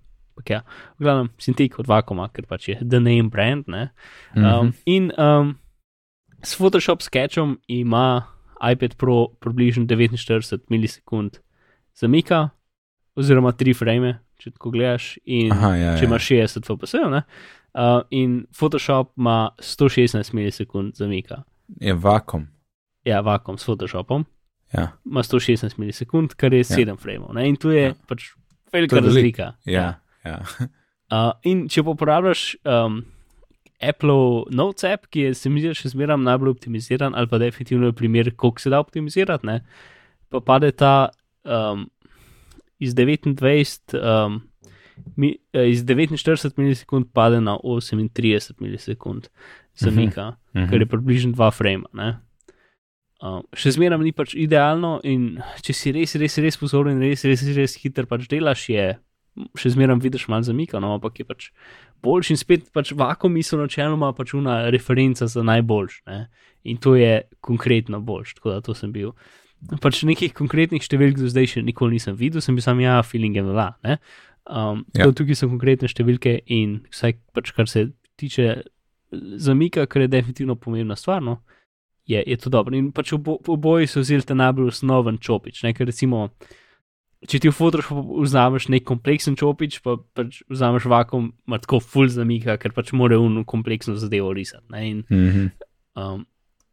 ja, v glavnem, sem tik od Vakoma, ker pač je The Name Brand. Um, mm -hmm. In um, s Photoshop sketchom ima iPad Pro približno 49 milisekund zamika, oziroma 3 frame, če tako gledaš. In Aha, ja, če ja. imaš 60 fps, uh, in Photoshop ima 116 milisekund zamika. Je vakum. Ja, vakum s Photoshopom ja. ima 116 milisekund, kar je 7 ja. frameov. In tu je ja. pač velika razlika. Ja. Ja. uh, in če pa uporabljaš um, Apple Notes app, ki je se mi zdi še zmeraj najbolj optimiziran, ali pa definitivno je primer, koliko se da optimizirati, ne? pa pade ta um, iz 29. Um, Mi, eh, iz 49 milisekund pade na 38 milisekund zamika, uh -huh, uh -huh. kar je približno 2 frame. Uh, še zmeraj ni pač idealno, in če si res, res, res pozoren in res, res, res hiter pač delaš, je še zmeraj vidiš malo zamika, no, ampak je pač boljši in spet pač vakum misel načeloma pač una referenca za najboljš. Ne? In to je konkretno boljš, tako da to sem bil. Pač nekih konkretnih številk do zdaj še nikoli nisem videl, sem bil sam ja, feeling je vela. Um, ja. Tukaj so konkretne številke in vsaj pač kar se tiče zamika, kar je definitivno pomembna stvar. No? Je, je to dobro. In pač oboji so vzeli ta najbolj osnoven čopič. Ne? Ker recimo če ti v Photoshopu vzameš nek kompleksen čopič, pa pač vzameš vakum, ima tako full zamika, ker pač mora unu kompleksno zadevo risati. ne, In Mm -hmm. um,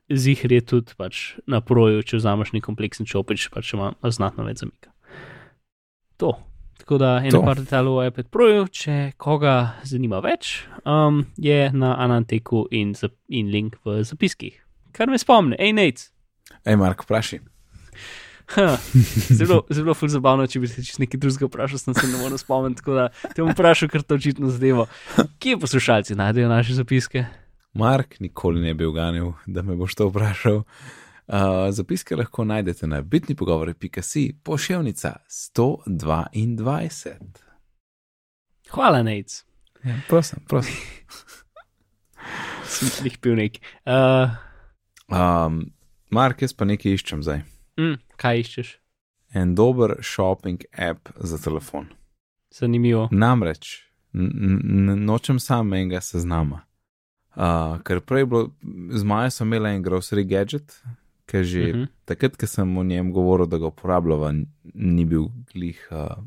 zihr je tudi pač na proju, če vzameš nek kompleksen čopič, pač ima znatno več zamika. To. Tako da eno par detajlov o iPad Proju, če koga zanima več, um, je na Ananteku in, in link v zapiskih. Kar me spomni, hej, Nate. Ej, Mark, vprašaj. Ha, zelo, zelo ful zabavno, če bi se čisto nekaj drugega vprašal, sem se ne morem spomniti, tako da te bom vprašal, ker to očitno zadevo. Kje poslušalci najdejo naše zapiske? Mark nikoli ne bi uganil, da me boš to vprašal. Uh, zapiske lahko najdete na bitni pogovori.si pošiljnica 122. Hvala, Nate. Ja, prosim, prosim. Sem jih pil neki. Uh, Um, Mark, jaz pa nekaj iščem zdaj. mm, kaj iščeš? En dober shopping app za telefon. Zanimivo. Namreč nočem sam enega seznama. Uh, ker prej bilo, z Majo sem imel en grocery gadget, ki že uh Mhm. -huh. takrat, ko sem o njem govoril, da ga uporabljava, ni bil glih uh,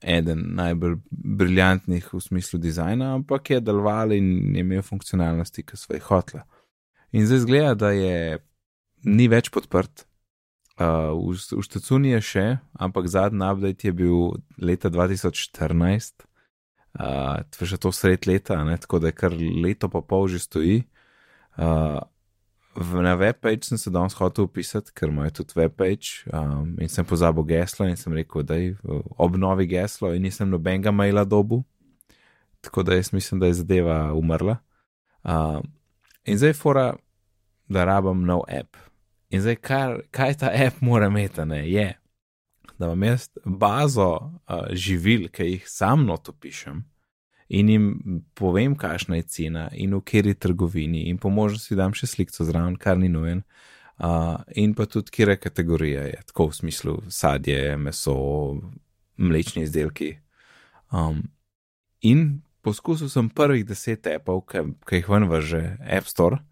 eden najbolj briljantnih v smislu dizajna, ampak je deloval in je imel funkcionalnosti, ki so jih hotla. In zdaj zgleda, da je ni več podprt. Uh, v, v Štacuni je še, ampak zadnji update je bil leta 2014, uh, to je že to sred leta, ne, tako da je kar leto pa pol že stoji. Uh, na webpage sem se danes hotel upisati, ker imajo tudi webpage um, in sem pozabil geslo in sem rekel, da je obnovi geslo in nisem nobenega maila dobu, tako da jaz mislim, da je zadeva umrla. Uh, in zdaj fora, da rabam nov app. In zdaj, kar, kaj ta app mora imeti, ne, je, da imam jaz bazo uh, živil, ki jih sam noto pišem in jim povem, kakšna je cena in v kateri trgovini, in po možnosti dam še sliko zraven, kar ni nujen. Uh, in pa tudi, kje kategorija je, tako v smislu sadje, meso, mlečni izdelki. Um, in poskusil sem prvih deset appov, ki jih ven vrže App Store,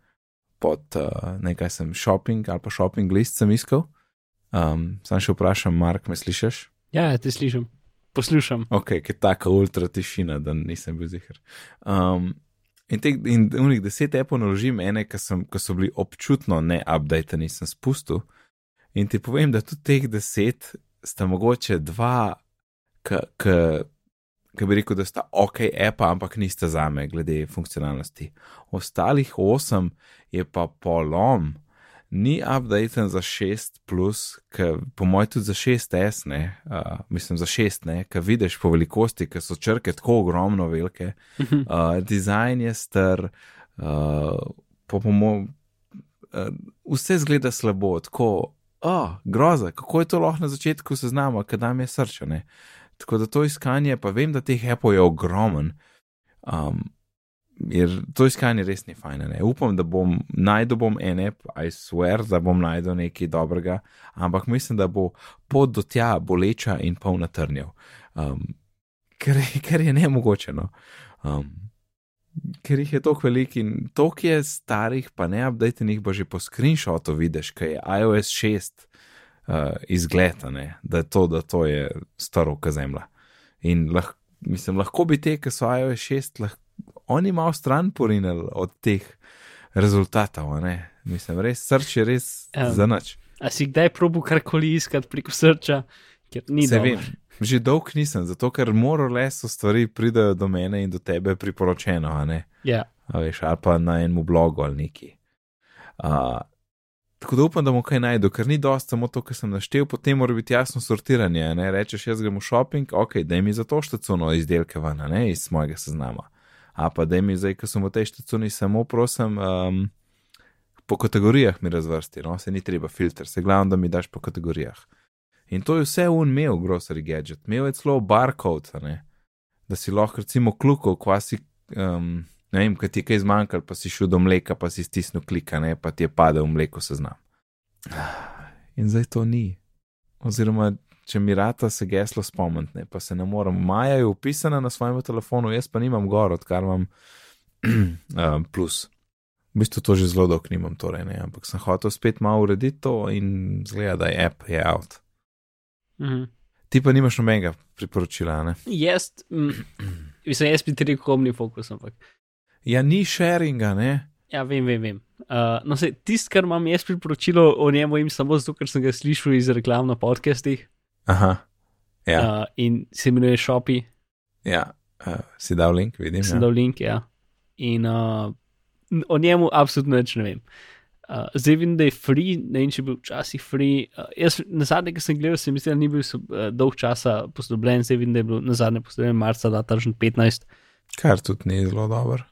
pod uh, nekaj sem shopping ali pa shopping list sem iskal. Um, sam še vprašam, Mark, me slišiš? Ja, te slišim, poslušam. Ok, ki je taka ultra tišina, da nisem bil zihar. Um, in teh in unih deset appov naložim, ene, ki so bili občutno ne-update, nisem spustil. In ti povem, da tudi teh deset sta mogoče dva, ki bi rekel, da sta ok, appa, ampak nista za me, glede funkcionalnosti. Ostalih osem je pa polom. Ni updaten za 6, plus, ki po mojem tudi za 6S, ne, uh, mislim za 6, ne, ki vidiš po velikosti, ki so črke tako ogromno velike. Uh, dizajn je star, uh, po mojem, uh, vse zgleda slabo, tako, oh, groza, kako je to lahko na začetku seznama, kadaj mi je srčane. Tako da to iskanje, pa vem, da teh appov je ogromen. Um, Jer to iskanje res ni fajn. Ne? Upam, da bom najdel bom en app, I swear, da bom najdel nekaj dobrega, ampak mislim, da bo pot do tja boleča in polna trnjev. Um, ker, ker je ne mogoče. No? Um, ker jih je toliko velik in toliko je starih, pa ne updatenih, bo že po screenshotu vidiš, kaj je iOS 6 uh, izgleda, ne? da je to, da to je staroka zemlja. In lah, mislim, lahko bi te, ki so iOS 6, lahko oni malo stran porinili od teh rezultatov. Ne? Mislim, res srč je res um, za nič. A si kdaj probil karkoli iskati preko srča, ker ni Se dobro. vem, že dolg nisem, zato ker morajo le so stvari pridajo do mene in do tebe priporočeno, a ne. Ja, A veš, ali pa na enem blogu ali neki. Uh, tako da upam, da bom kaj najdel, ker ni dosto samo to, kar sem naštel, potem mora biti jasno sortiranje. Ne? Rečeš, jaz grem v shopping, ok, da mi za to štacuno izdelke ven, ne iz mojega seznama. A pa da mi zdaj, ko sem v tej štacuni, samo prosim, um, po kategorijah mi razvrsti, no, se ni treba filter, se glavno, da mi daš po kategorijah. In to je vse un imel, grocery gadget, imel je celo barcode, da si lahko recimo klukal, kvasi. Um, ne vem, kaj ti je kaj zmanjkalo, pa si šel do mleka, pa si stisnil klika, ne, pa ti je padel mleko seznam. In zdaj to ni. Oziroma, če mi rata se geslo spomnite, pa se ne morem. Maja je upisana na svojem telefonu, jaz pa nimam gor, odkar imam um, plus. V bistvu to že zelo dolgo nimam, torej ne, ampak sem hotel spet malo urediti to in zgleda, da je app je out. mhm. Ti pa nimaš nobenega priporočila, ne? Jaz, mm, mislim, jaz bi ti rekel, omnifokus, ampak. Ja, ni sharinga, ne? Ja, vem, vem, vem. Uh, no, se tisto, kar imam jaz priporočilo o njemu, jim samo zato, ker sem ga slišal iz reklam na podcastih. Aha. Ja, Uh, in se imenuje Shopi, ja. Uh, si dal link, vidim. sem Ja. dal link, ja. In uh, o njemu absolutno nič ne vem. Uh, zdaj vem, da je free, ne vem, če je bil včasih free. Uh, jaz na zadnje, ki sem gledal, se mi zdi, da ni bil so, uh, dolg časa posodobljen, zdaj vem, da je bil na zadnje posodobljen marca 2015. Kar tudi ni zelo dober.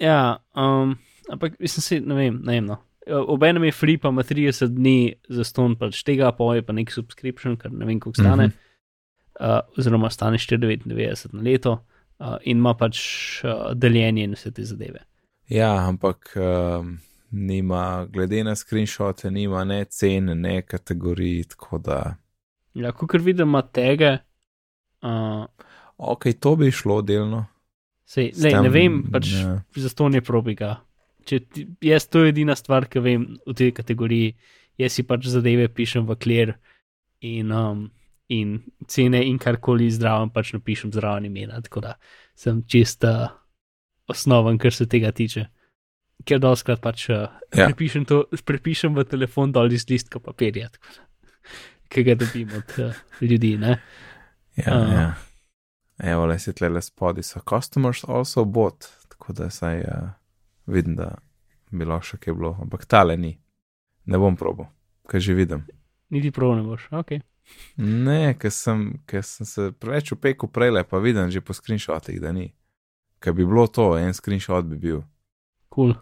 Ja, um, ampak mislim si, ne vem, ne vem. No. Obenem je free, pa ima 30 dni za ston, pač tega, pa je pa nek subscription, kar ne vem, koliko stane, uh -huh. uh, oziroma stane 4,99 na leto uh, in ima pač uh, deljenje in vse te zadeve. Ja, ampak um, nima, glede na screenshote, nima ne cen, ne kategorij, tako da. Ja, kot vidim, ima tege. Uh, Ok, to bi šlo delno. Sej, lej, ne tem, vem, pač ja. za to ne probiga. Če ti, jaz to je edina stvar, ki vem v tej kategoriji, jaz si pač zadeve pišem v kler in, um, in cene in karkoli zdravo pač napišem zraven imena, tako da sem čista osnoven, kar se tega tiče. Ker doskrat pač uh, Ja. ja. prepišem, to, prepišem v telefon dol iz listka papirja, da, ki ga dobim od uh, ljudi. Ne? Ja, A. ja. Evo, le si tle spodaj, so customers also bot, tako da saj uh, vidim, da bi lahko še kaj bilo, ampak tale ni. Ne bom probo, kaj že vidim. Niti prav ne boš, ok. Ne, ker sem, ker sem se preveč upekel prej, pa vidim že po screenshotih, da ni. Ker bi bilo to, en screenshot bi bil. Kul. Cool.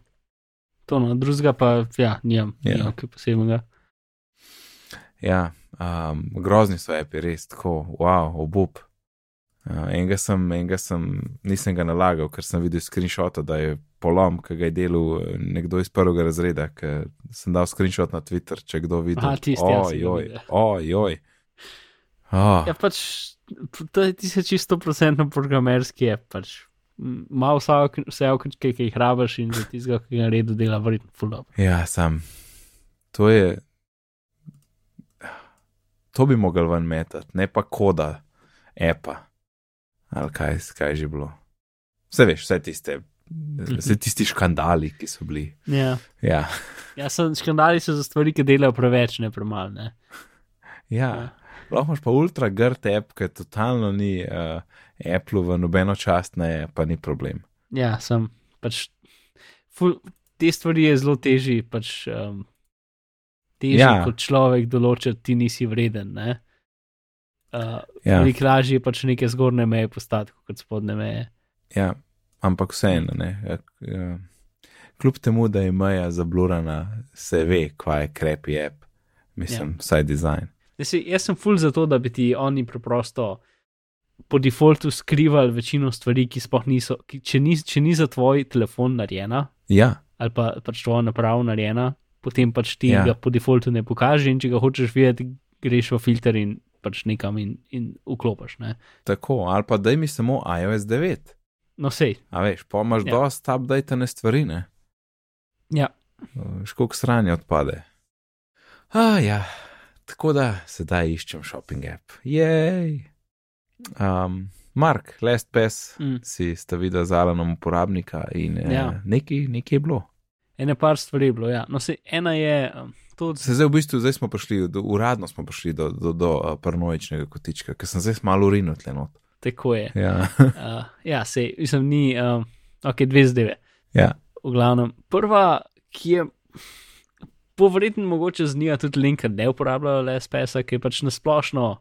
To no, drugega pa, ja, nimam, Ja. yeah. nimam kaj posebnega. Ja, um, grozni so api, res tako, wow, obup. Uh, enega sem, enega sem, nisem ga nalagal, ker sem videl screenshot, da je polom, ki ga je delal eh, nekdo iz prvega razreda, ker sem dal screenshot na Twitter, če kdo vidi. Tisti, ja, sem ga ojoj, ojoj. Oh, Ja, pač to je tisto čisto procentno programerski je, pač m, malo vse, vse okenčke, ki jih rabiš in za tistega, ki ga redu dela, verjetno full up. ja, sam. To je. To bi mogel ven metati, ne pa koda, epa. Ali kaj, kaj je že bilo. Vse veš, vse tiste, vse tisti škandali, ki so bili. Ja. Ja, Ja, so, škandali so za stvari, ki delajo preveč, ne premalo. Ne? ja. Ja. lahko imaš pa ultra grd app, ki totalno ni uh, Apple v nobeno čast, ne, pa ni problem. Ja, sem pač. Ful, te stvari je zelo težji, pač. Um, Težje Ja. ja. kot človek določiti, ti nisi vreden. Ne? Uh, Ja, Veliko lažje je pač neke zgornje meje postati, kot spodnje meje. ja. ampak vseeno, ne. Ja, ja. Kljub temu, da je meja zablurana, se ve, kva je krepi app, mislim, ja. vsaj dizajn. Jaz, si, jaz sem full za to, da bi ti oni preprosto po defaultu skrivali večino stvari, ki sploh niso, ki, če, ni, če ni za tvoj telefon narejena Ja, ali pa pač tvoja naprava narejena, potem pač ti ja. ga po defaultu ne pokaže in če ga hočeš videti, greš v filter in pač nekam in, in vklopiš. Ne? tako, ali pa daj mi samo iOS 9. No, sej. A veš, pa imaš ja. Dosta updatene stvari, ne? Ja. Školik sranje odpade. A ja, tako da sedaj iščem shopping app. Jej. Um, Mark, Last Pass, mm. Si sta videla z Alanom uporabnika in ja. Ja. eh, nekaj, nekaj je bilo. Ene par stvari je bilo. Ja. No, sej, ena je um, to, Se zdaj v bistvu, zdaj smo prišli, do, uradno smo prišli do, do, do uh, paranoičnega kotička, ker sem zdaj malo urinil tle not. tako je. Ja, Uh, ja, sej, mislim, ni, um, ok, dve zadeve. ja, v glavnem. Prva, ki je povreden mogoče z njega tudi link, ker ne uporabljajo LSPS-a, ki je pač nasplošno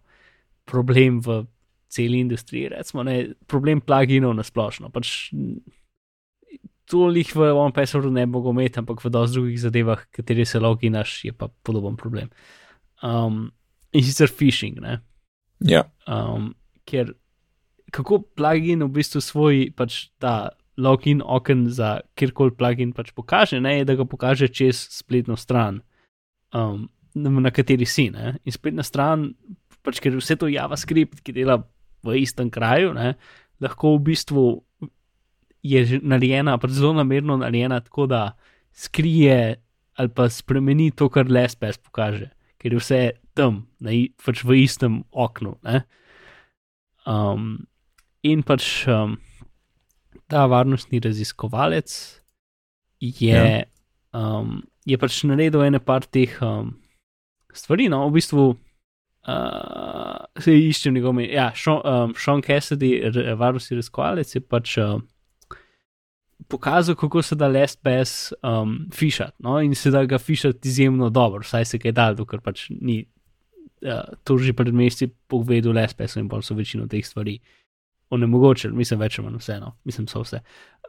problem v celi industriji, recimo, ne, problem pluginov nasplošno. Pač, Tolih v OnePasswordu ne bi mogel imeti, ampak v dosti drugih zadevah, kateri se loginaš, je pa podoben problem. Um, in sicer phishing, ne? ja, um, ker kako plugin v bistvu svoj pač ta login oken za kjerkoli plugin pač pokaže, ne, je, da ga pokaže čez spletno stran, um, na, kateri si. Ne, in spletna stran, pač ker vse to JavaScript, ki dela v istem kraju, ne, lahko v bistvu je narejena, pač zelo namerno narejena tako, da skrije ali pa spremeni to, kar LSPS pokaže, ker je vse tam, na, pač v istem oknu. Um, in pač um, ta varnostni raziskovalec je, ja. um, je pač naredil ene par teh um, stvari, no, v bistvu. Uh, se iščem njegov. Ja, Sean, um, Sean Cassidy, varnostni raziskovalec, je pač uh, pokazal, kako se da lest pes um, fišati. No? In se da ga fišati izjemno dobro, saj se kaj da, ker pač ni uh, to že pred mesti povedal lest pes in bolj so večino teh stvari onemogočili, mislim, več ali manj vseeno, mislim, so vse.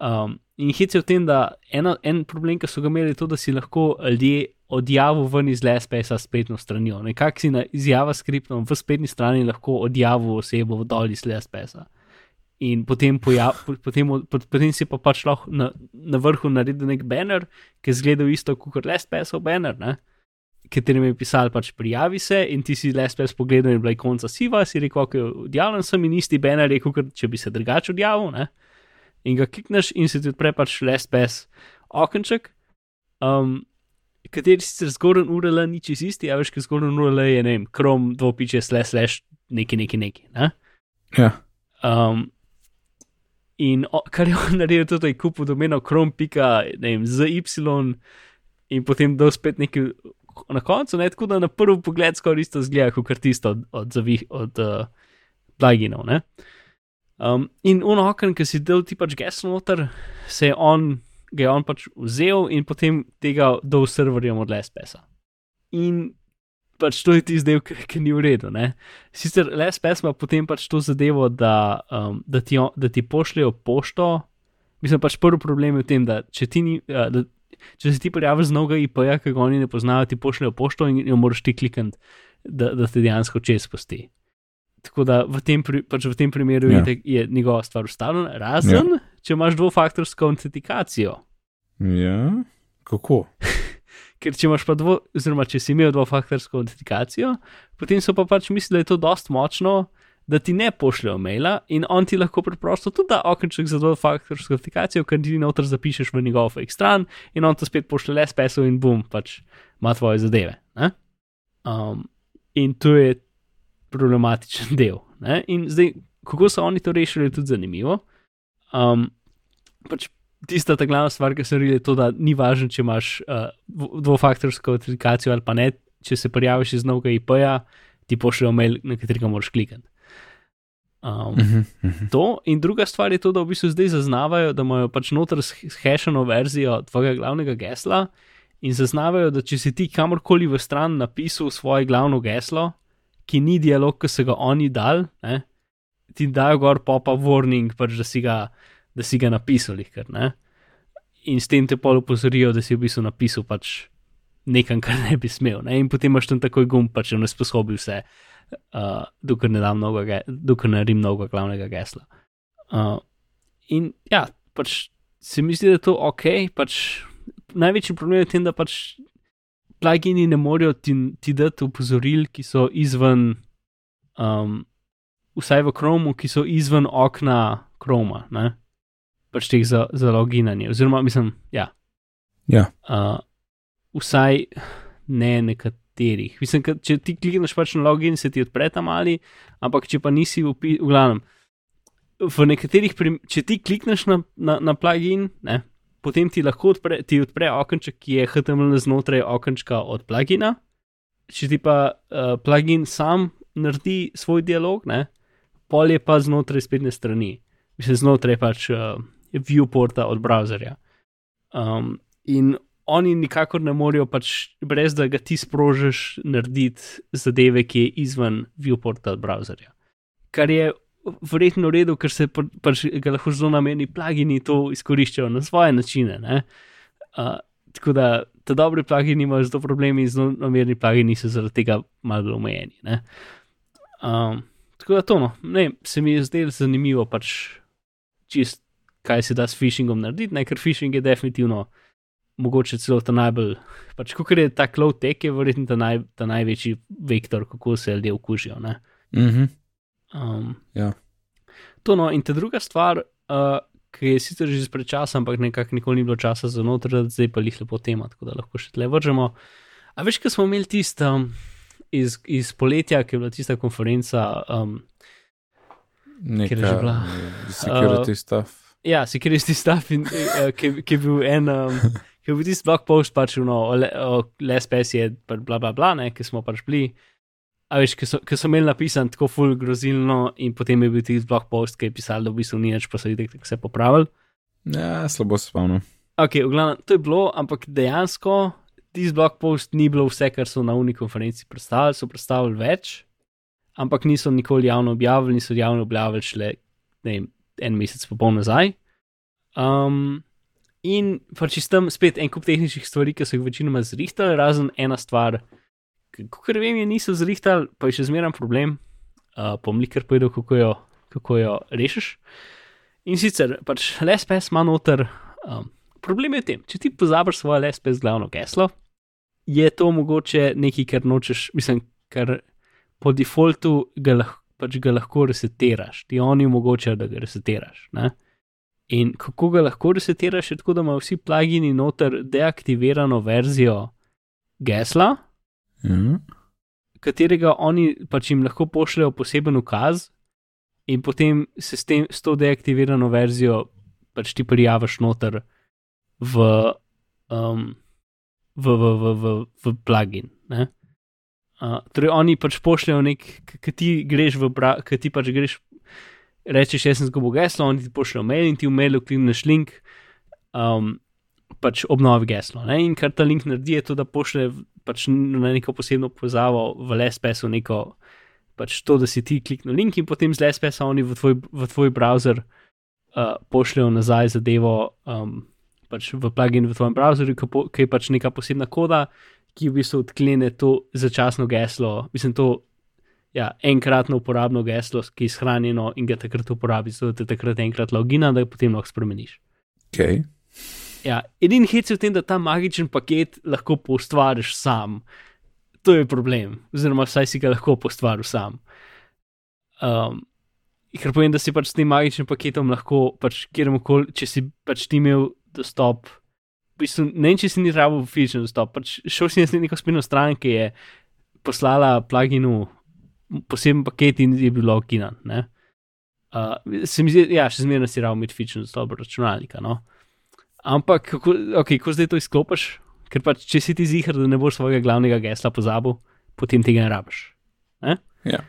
Um, in hit je v tem, da eno, en problem, ki so ga imeli, je to, da si lahko ljudje odjavil ven iz LSPS-a spletno stranjo. Nekako si na izjava skriptom v spletni strani lahko odjavil osebo dol iz LSPS-a in potem, pojav, potem, potem si pa pač lahko na, na vrhu naredil nek banner, ki zgleda isto kot LSPS-ov banner, ne? katerim je pisal pač prijavi se in ti si LSPS pogledal in bila je konca siva, si rekel, ok, odjavljen sem in isti banner je kot če bi se drugače odjavil, ne? in ga klikneš in se ti odpre pač LSPS okenček. Um, Kateri sicer zgornji URL ni čist isti, a veš, ki zgornji URL je, ne vem, krom, dvopiče, slash, slash, neki, neki, neki. Ne? Ja. Um, In o, kar je on naredil, tudi je kupil domeno krom.zy in potem dal spet nekaj na koncu, ne, tako da na prvi pogled skoraj isto zgleda, kot tisto od, od, zavih, od uh, pluginov. Um, in uno okno, ki si dal ti pač geslo noter, se je on, ga je on pač vzel in potem tega dal serverjem od LSPS-a. In pač to je ti zdaj, ki ni v redu. Ne? Sicer les pesma potem pač to zadevo, da, um, da, ti, da ti pošljajo pošto. Mislim pač prvi problem je v tem, da če, ni, uh, da, če se ti prijaviš z noga IP-ja, ki ga oni ne poznajo, ti pošljajo pošto in jo moraš ti klikati, da, da te dejansko čez posti. Tako da v tem, pač v tem primeru ja. je, je njegova stvar ustavljena, razen ja. če imaš dvofaktorsko autentikacijo. Ja, kako? Ker če imaš pa dvo, oziroma če si imel dvofaktorsko autentikacijo, potem so pa pač mislili, da je to dost močno, da ti ne pošljejo maila in on ti lahko preprosto tudi da okenček za dvofaktorsko autentikacijo, ker ti noter zapišeš v njegov fake stran in on to spet pošlje le spesov in bum, pač ima tvoje zadeve. Um, in to je problematičen del. Ne? In zdaj, kako so oni to rešili, je tudi zanimivo. Um, pač tista ta glavna stvar, ki se redi, je to, da ni važno, če imaš uh, dvofaktorsko autentikacijo ali pa ne, če se prijaviš iz novega IP-ja, ti pošljejo mail, na katerega moraš klikati. Um, uh -huh, uh -huh. To in druga stvar je to, da v bistvu zdaj zaznavajo, da imajo pač noter hasheno verzijo tvojega glavnega gesla in zaznavajo, da če si ti kamorkoli v stran napisal svoje glavno geslo, ki ni dialog, ki so ga oni dal, ne, ti dajo gor popa warning, pač da si ga da si ga napisali. Ker, in s tem te pol upozorijo, da si v bistvu napisal pač nekaj, kar ne bi smel. Ne? In potem imaš tam takoj gum, pa če ne sposobi vse, uh, dokler ne dam mnogo, dokler ne rim mnogo glavnega gesla. Uh, in ja, pač se mi zdi, da je to ok. Pač največji problem je v tem, da pač plugini ne morejo ti, ti dati upozoril, ki so izven. Um, Vsaj v Chromu, ki so izven okna Chroma. Uh, pač teh za, za loginanje. Oziroma, mislim, ja. ja. Uh, vsaj ne nekaterih. Mislim, ka, če ti klikneš pač na login, se ti odpre tam ali, ampak če pa nisi v, v glavnem. V nekaterih, če ti klikneš na, na, na plugin, ne, potem ti lahko odpre, ti odpre okenček, ki je HTML znotraj okenčka od plugina. Če ti pa uh, plugin sam naredi svoj dialog, ne, pol je pa znotraj spletne strani, mislim, znotraj pač uh, viewporta od browserja. Um, in oni nikakor ne morejo, pač, brez da ga ti sprožiš, narediti zadeve, ki je izven viewporta od browserja. Kar je verjetno v redu, ker se pa, pač ga lahko zelo nameni plagini to izkoriščajo na svoje načine. Uh, tako da ta dobri plagini imajo zelo problemi, zelo namerni plagini so zaradi tega malo omejeni. Um, tako da to, no, ne, se mi je zdelo zanimivo, pač čist kaj se da s phishingom narediti, ne? ker phishing je definitivno mogoče celo ta najbolj, pač kot je ta cloud tech, je verjetno ta, naj, ta največji vektor, kako se ljudje okužijo. Mm -hmm. um, ja. To no, in ta druga stvar, uh, ki je sicer že izpred časa, ampak nekako nikoli ni bilo časa za noter, zdaj pa jih lepo tema, tako da lahko še tle vržemo. A veš, kaj smo imeli tisto, um, iz, iz poletja, ki je bila tista konferenca. Um, Nekaj je že bila? security uh, stuff. Ja, security stuff, in, uh, ki, ki je bil en. Um, Ki je bil tisti blog post, pač no, o, le, o LSPS je, bla, bla, bla, ne, ki smo pač bili. A veš, ki so, ki so imeli napisan tako ful grozilno, in potem je bil tisti blog post, ki je pisal, da v bistvu ni več, jih tako vse popravili. Ja, slabo se spomnim. Ok, v glavnem, to je bilo, ampak dejansko tisti blog post ni bilo vse, kar so na uni konferenci predstavili, so predstavili več, ampak niso nikoli javno objavili, niso javno objavili šele ne vem, en mesec popoln nazaj. Um, in pač iz tam spet en kup tehničnih stvari, ki so jih večinoma zrihtali, razen ena stvar, kot vem, je niso zrihtali, pa je še zmeraj problem. Uh, Pomlikar povedal, kako jo, kako jo rešiš. In sicer pač LSPS ima noter. Um, problem je v tem, če ti pozabiš svoje LSPS glavno geslo, je to mogoče nekaj, kar nočeš, mislim, kar po defaultu ga, lah, pač ga lahko resetiraš, ti oni omogočajo, da ga resetiraš. Ne? In kako ga lahko resetiraš, je tako, da imajo vsi plugini noter deaktivirano verzijo gesla, Mhm. katerega oni pač jim lahko pošljajo poseben ukaz, in potem se s, tem, s to deaktivirano verzijo pač ti prijaviš noter v, um, v, v, v, v, v plugin. Ne? Torej, oni pač pošljajo nek, ki ti greš v, ki ti pač greš, rečeš, jaz sem zgubil geslo, oni ti pošljajo mail in ti v mailu klikneš link, um, pač obnovi geslo. Ne? In kar ta link naredi, je to, da pošlje pač na neko posebno povezavo v LSPS-u neko. Pač to, da si ti kliknil link in potem z LSPS-a oni v tvoj, v tvoj browser uh, pošljajo nazaj zadevo um, pač v plugin v tvojem browserju, ki je pač neka posebna koda, ki v bistvu odklene to začasno geslo, mislim, to ja, enkratno uporabno geslo, ki je shranjeno in ga takrat uporabiš, zato te takrat enkrat logina, da ga potem lahko spremeniš. Okay. Ja, edini hit je v tem, da ta magičen paket lahko postvariš sam. To je problem, oziroma vsaj si ga lahko postvaril sam. Um, ker povem, da si pač s tem magičnim paketom lahko, pač kjerkoli, če si pač ti imel dostop, bistvu, ne če si ni rabo fizični dostop, pač šel si na neko spletno stran, ki je poslala pluginu poseben paket in je bil loginan. Uh, se mi zdi, ja, še zmeraj si rabo imeti fizični dostop do računalnika. No? Ampak, kako, okay, kako zdaj to izklopiš? Ker pač, če si ti zihar, da ne boš svojega glavnega gesla pozabil, potem tega ne rabiš. Ne? Ja.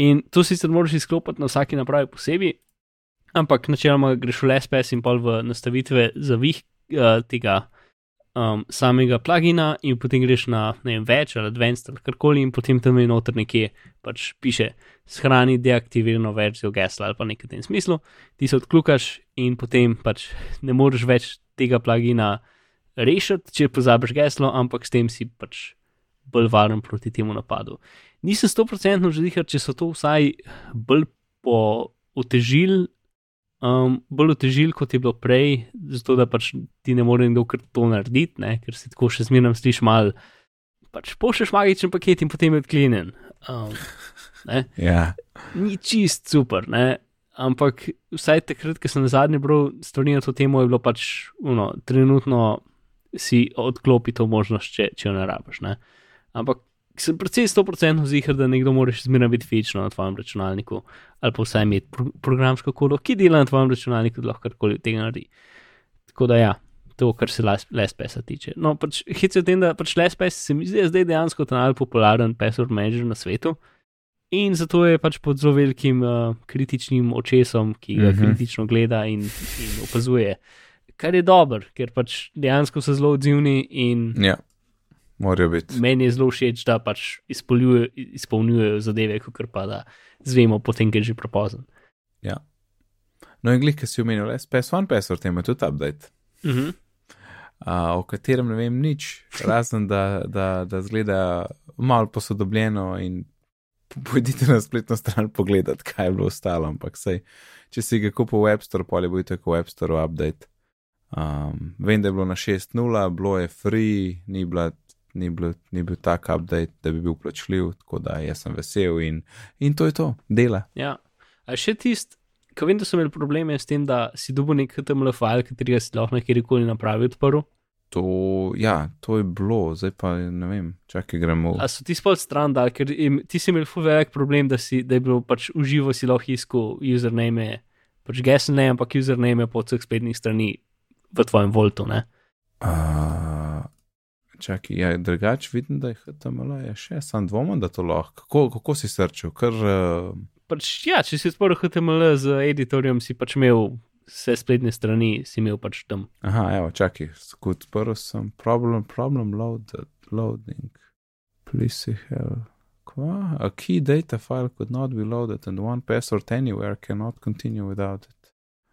In to sicer moraš izklopiti na vsaki napravi posebej, ampak načeloma greš v LSPS in pol v nastavitve za vih uh, tega um, samega plugina, in potem greš na vem, več ali advanced ali karkoli, in potem tam je noter nekje pač piše: shrani deaktivirano verzijo gesla ali pa nekaj v tem smislu. Ti se odklukaš in potem pač ne moreš več tega plugina rešiti, če pozabiš geslo, ampak s tem si pač bolj varen proti temu napadu. Nisem 100% želel, če so to vsaj bolj otežili, um, bolj otežili, kot je bilo prej, zato da pač ti ne more kdo kar to narediti, ne? ker si tako še zmeraj slišiš mal. Pač pošlješ magičen paket in potem je odklenjen. Um, ja. Ni čist super, ne? ampak vsaj takrat, ko sem na zadnji bral stvari na to temo, je bilo pač uno, trenutno si odklopi to možnost, če, če jo ne rabiš. Ne? Ampak sem precej 100% zihar, da nekdo moraš zmeraj biti fizično na tvojem računalniku ali pa vsaj imeti pro programsko kodo, ki dela na tvojem računalniku, da lahko karkoli tega naredi. Tako da ja. To, kar se LSPS-a tiče. No, pač hit je v tem, da pač LSPS se mi zdi zdaj dejansko ta najbolj popularen password manager na svetu. In zato je pač pod zelo velikim uh, kritičnim očesom, ki ga mm -hmm. kritično gleda in, in opazuje. Kar je dobro, ker pač dejansko so zelo odzivni in ja, morajo biti. meni je zelo všeč, da pač izpolnjujejo zadeve, kot pa da zvemo, potem, ker je že prepozen. Ja. No, in glih, ki si omenil, SPS1 password ima tudi update. Uh -huh. Uh, o katerem ne vem nič, razen da, da, da zgleda malo posodobljeno in pojdite na spletno stran pogledat, kaj je bilo ostalo, ampak sej, če si ga kupil v App Store, pa ali bo tako v App Store update. Um, vem, da je bilo na 6.0, bilo je free, ni, bila, ni, bil, ni bil tak update, da bi bil plačljiv, tako da jaz sem vesel in, in to je to, dela. Ja, a še tist, ko vem, da so imeli probleme s tem, da si dobil nek HTML file, katerega si lahko na kjerkoli napravi odprl. To, ja, to je bilo, zdaj pa ne vem, čakaj gremo. A so ti spol stran dal, ker im, ti si imel ful velik problem, da, si, da je bilo pač uživo si lahko iskal username, pač gesel ne, ampak username po vseh spletnih strani v tvojem voltu, ne? Uh, čakaj, ja, drugače vidim, da je HTML je še, sam dvomim, da to lahko. Kako, kako si srčil? Ker, uh, Pač, ja, če si odprl HTML z editorjem, si pač imel vse spletne strani, si imel pač tam. aha, evo, čakaj, skut prvo sem problem, problem loaded, loading. Please help. Kva? A key data file could not be loaded and one password anywhere cannot continue without it.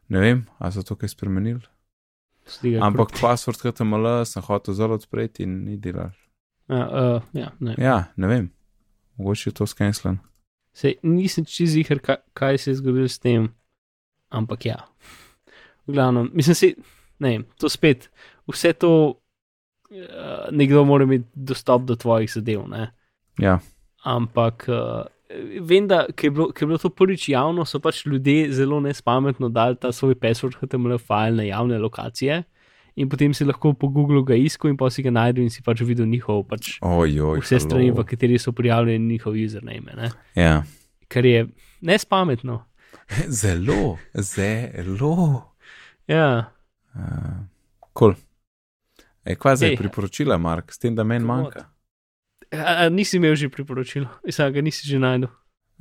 Ne vem, a so to kaj spremenili. Ampak password HTML sem hotel zelo odpreti in ni delal. Ja, uh, ja, ne. Ja, ne vem. Mogoče je to skenslen. Sej, nisem čez jih, kaj, kaj se je zgodilo s tem, ampak ja. V glavnem, mislim si, ne vem, to spet, vse to, uh, nekdo mora imeti dostop do tvojih zadev, ne. Ja, Ampak uh, vem, da ko je, bilo, ko je bilo to prvič javno, so pač ljudje zelo nespametno dali ta svoj password HTML file na javne lokacije. In potem si lahko po Googlu ga iskal in pa si ga najdel in si pač videl njihov, pač ojoj. vse strani, halo. v kateri so prijavljeni njihov username. Ne? Ja. Kar je nespametno. Zelo, zelo. Ja, Uh, cool. E, kva zdaj priporočila, Mark, s tem, da meni manjka? A, a nisi imel že priporočilo, ga nisi že najdel.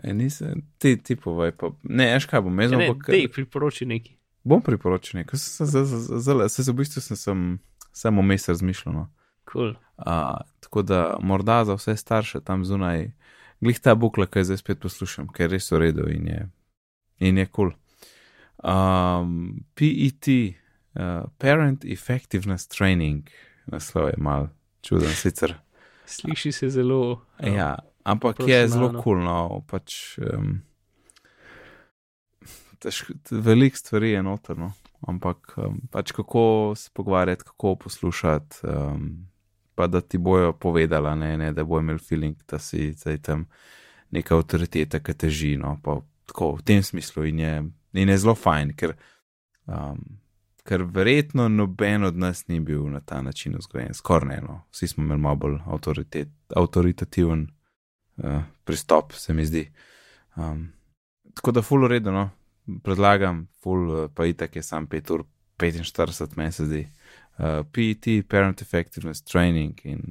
E, nisem, ti, ti povej, pa, ne, veš kaj bom, jaz Ja, bom pa kar- dej, priporoči neki. bom priporočil nekaj, se, se, v bistvu sem, sem samo mes razmišljal. No. Cool. Uh, tako da morda za vse starše tam zunaj, glih ta bukla, ki zdaj spet poslušam, ker res v redu in je, in je kul. Cool. Um, PET, uh, Parent Effectiveness Training, naslov je mal čuden sicer. Sliši se zelo. uh, Ja, ampak je zelo profesionalno. kul, cool, no, pač. Um, veliko stvari je notrno, ampak um, pač kako se pogovarjati, kako poslušati, um, pa da ti bojo povedala, ne, ne, da bo imel feeling, da si zdaj tam neka avtoriteta, ki teži. No, pa tako v tem smislu in je, in je zelo fajn, ker, um, ker verjetno noben od nas ni bil na ta način vzgojen, skoraj ne. No. Vsi smo imeli malo bolj avtoritet, avtoritativen uh, pristop, se mi zdi. Um, tako da, full uredu, no. predlagam, full, uh, pa itak je sam 5 ur 45, meni se zdi. Uh, PET, Parent Effectiveness Training in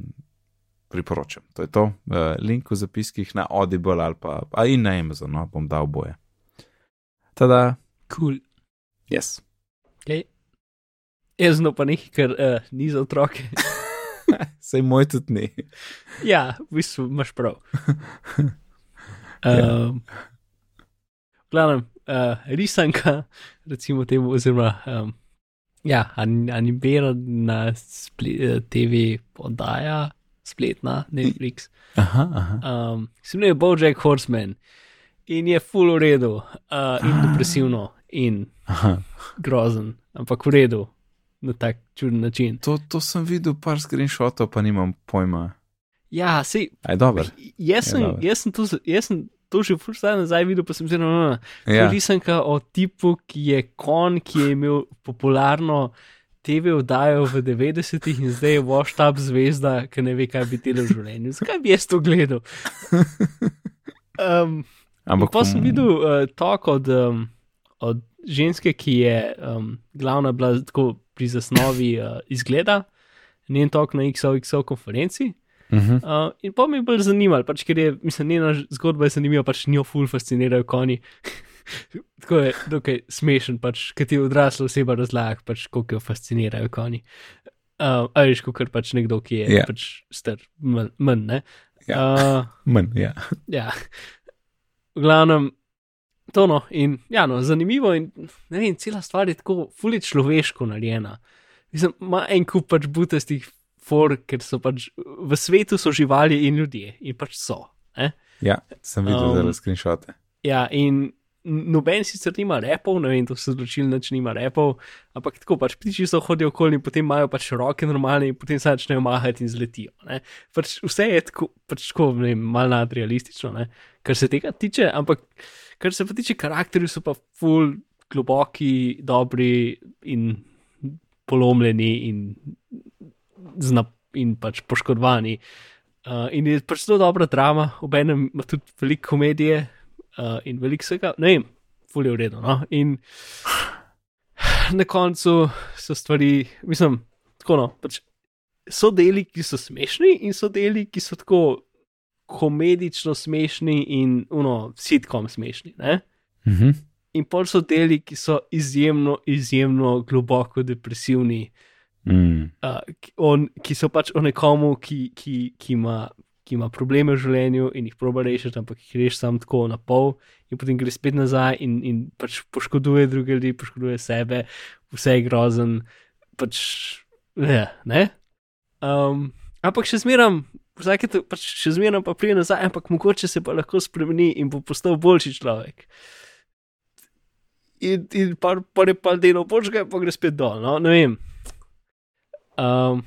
priporočam. To je to. Uh, link v zapiskih na Audible ali pa a in na Amazon, no, bom dal boje. Tada, Cool. yes. Okay. Jaz no pa nekaj, kar uh, ni za otroke. Sej moj tudi ni. ja, v bistvu imaš prav. Ja. Um, v glavnem, uh, risanka, recimo temu, oziroma um, ja, an, animirana sple, uh, TV oddaja, spletna, Netflix. Aha, aha. Um, se imenuje Bojack Horseman in je full v redu, uh, in depresivno, in aha. grozen, ampak v redu, na tak čuden način. To, to sem videl par screenshotov, pa nimam pojma. Ja, sej, Aj, dober. jaz sem, jaz sem to, jaz sem to že zdaj nazaj videl, pa sem zelo, no, Ja, risanka o tipu, ki je kon, ki je imel popularno TV oddajo v 90-ih in zdaj je up zvezda, ki ne ve, kaj bi delal v življenju. Zakaj bi jaz to gledal? Um, ampak pa sem videl uh, tok od, um, od ženske, ki je um, glavna bila tako pri zasnovi uh, izgleda, njen tok na XOXO konferenci. Mhm. Uh, in pa me je bolj zanimalo, pač, ker je, mislim, njena zgodba je zanimiva, pač njo ful fascinirajo konji. Tako je dokaj smešen, pač, ker ti odrasla oseba razlaga, pač, koliko jo fascinirajo konji. Uh, a veš, kot pač nekdo, ki je Ja. yeah. pač star, manj, manj ne. Ja. Uh, Manj, ja. ja. V glavnem, to no, in ja, no, zanimivo in ne vem, cela stvar je tako fully človeško narejena. Mislim, ima en kup pač butastih for, ker so pač v svetu so živali in ljudje in pač so. Eh? ja, sem videl Um, zelo screenshote. Ja, in noben sicer nima repov, ne vem, to so zločili, nič nima repov, ampak tako pač ptiči so hodijo okoli in potem imajo pač roke normalne in potem se začnejo mahati in zletijo. Ne. Pač vse je tako, pač tako ne vem, malo nadrealistično, ne, kar se tega tiče, ampak kar se pa tiče karakterjev, so pa full globoki, dobri in polomljeni in zna, in pač poškodovani. Uh, in je pač zelo dobra drama, obenem ima tudi veliko komedije uh, in veliko vsega, ne vem, fulje v redu. No? In na koncu so stvari, mislim, tako no, pač so deli, ki so smešni, in so deli, ki so tako komedično smešni in uno, sitkom smešni. Mhm. In pol so deli, ki so izjemno, izjemno globoko depresivni, Mm. uh, on, ki so pač o nekomu, ki, ki, ki, ima, ki ima probleme v življenju in jih proba rešiti, ampak jih reši samo tako na pol, in potem gre spet nazaj in, in pač poškoduje druge ljudi, poškoduje sebe, vse je grozen. Pač, ja, ne. Um, ampak še zmeram, vsake to, pač še zmeram pa pride nazaj, ampak mogoče se pa lahko spremeni in bo postal boljši človek. In, in pa, je pa delo boljšega, pa gre spet dol, no, ne vem. Um,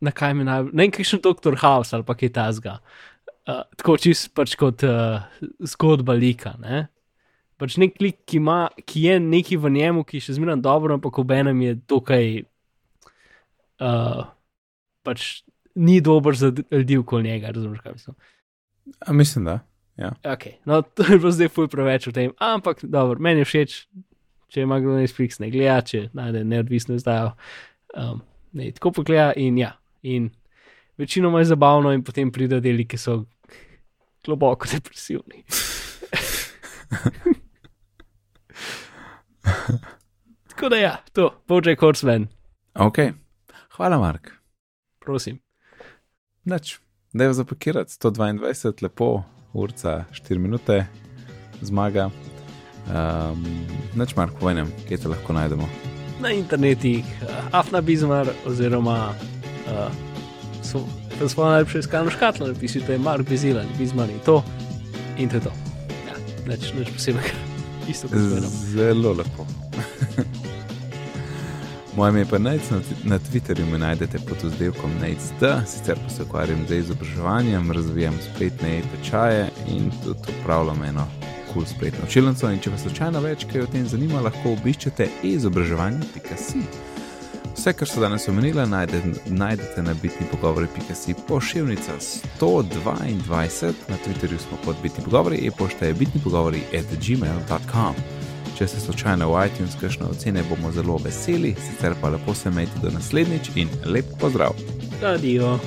na kaj mi najbolj, ne vem, kakšen doktor House ali pa kaj tasga. Uh, tako čist pač kot uh, zgodba lika. Ne? Pač nek lik, ki, ima, ki je neki v njemu, ki je še zmeraj dobro, ampak ob enem je tukaj. Uh, pač ni dober za ljudi okoli njega, razumeš kaj mislim. A, mislim, da. Okay. No, to je bilo zdaj fuj preveč o tem, ampak dobro, meni je všeč, če ima kdo Netflix, ne gleda, če najde neodvisno izdajo. Um, ne, tako pogleda in ja, in večinoma je zabavno, in potem pridejo deli, ki so globoko depresivni. tako da ja, to, Bojack Horseman, Ok, hvala, Mark. prosim. Noč, da je zapakirati 122, lepo, urca 4 minute, zmaga. Um, noč, Mark, povem, kje te lahko najdemo. Na internetih, uh, Afna Bizmar oziroma uh, so, svojo najlepšo iskalno škatlo, napišite Mark Bizil ali Bizmar in to. In to je to. Ja, neč, neč posebej, isto kot. Zelo lepo. Moje ime je pa Nec, na, Twitterju me najdete pod oddelkom NECD, sicer pa se ukvarjam z izobraževanjem, razvijam spletne tečaje in tudi upravljam eno kul cool spletno učilnico. In če vas slučajno več kaj o tem zanima, lahko obiščete izobraževanje.si. Vse, kar so danes omenila, najde, najdete na bitni pogovori.si pošiljnica 122, na Twitterju smo pod bitni pogovori, e-pošta je bitni pogovori at gmail.com. Če se slučajno v iTunes kakšne ocene bomo zelo veseli, sicer pa lepo se imejte do naslednjič in lep pozdrav. Adijo.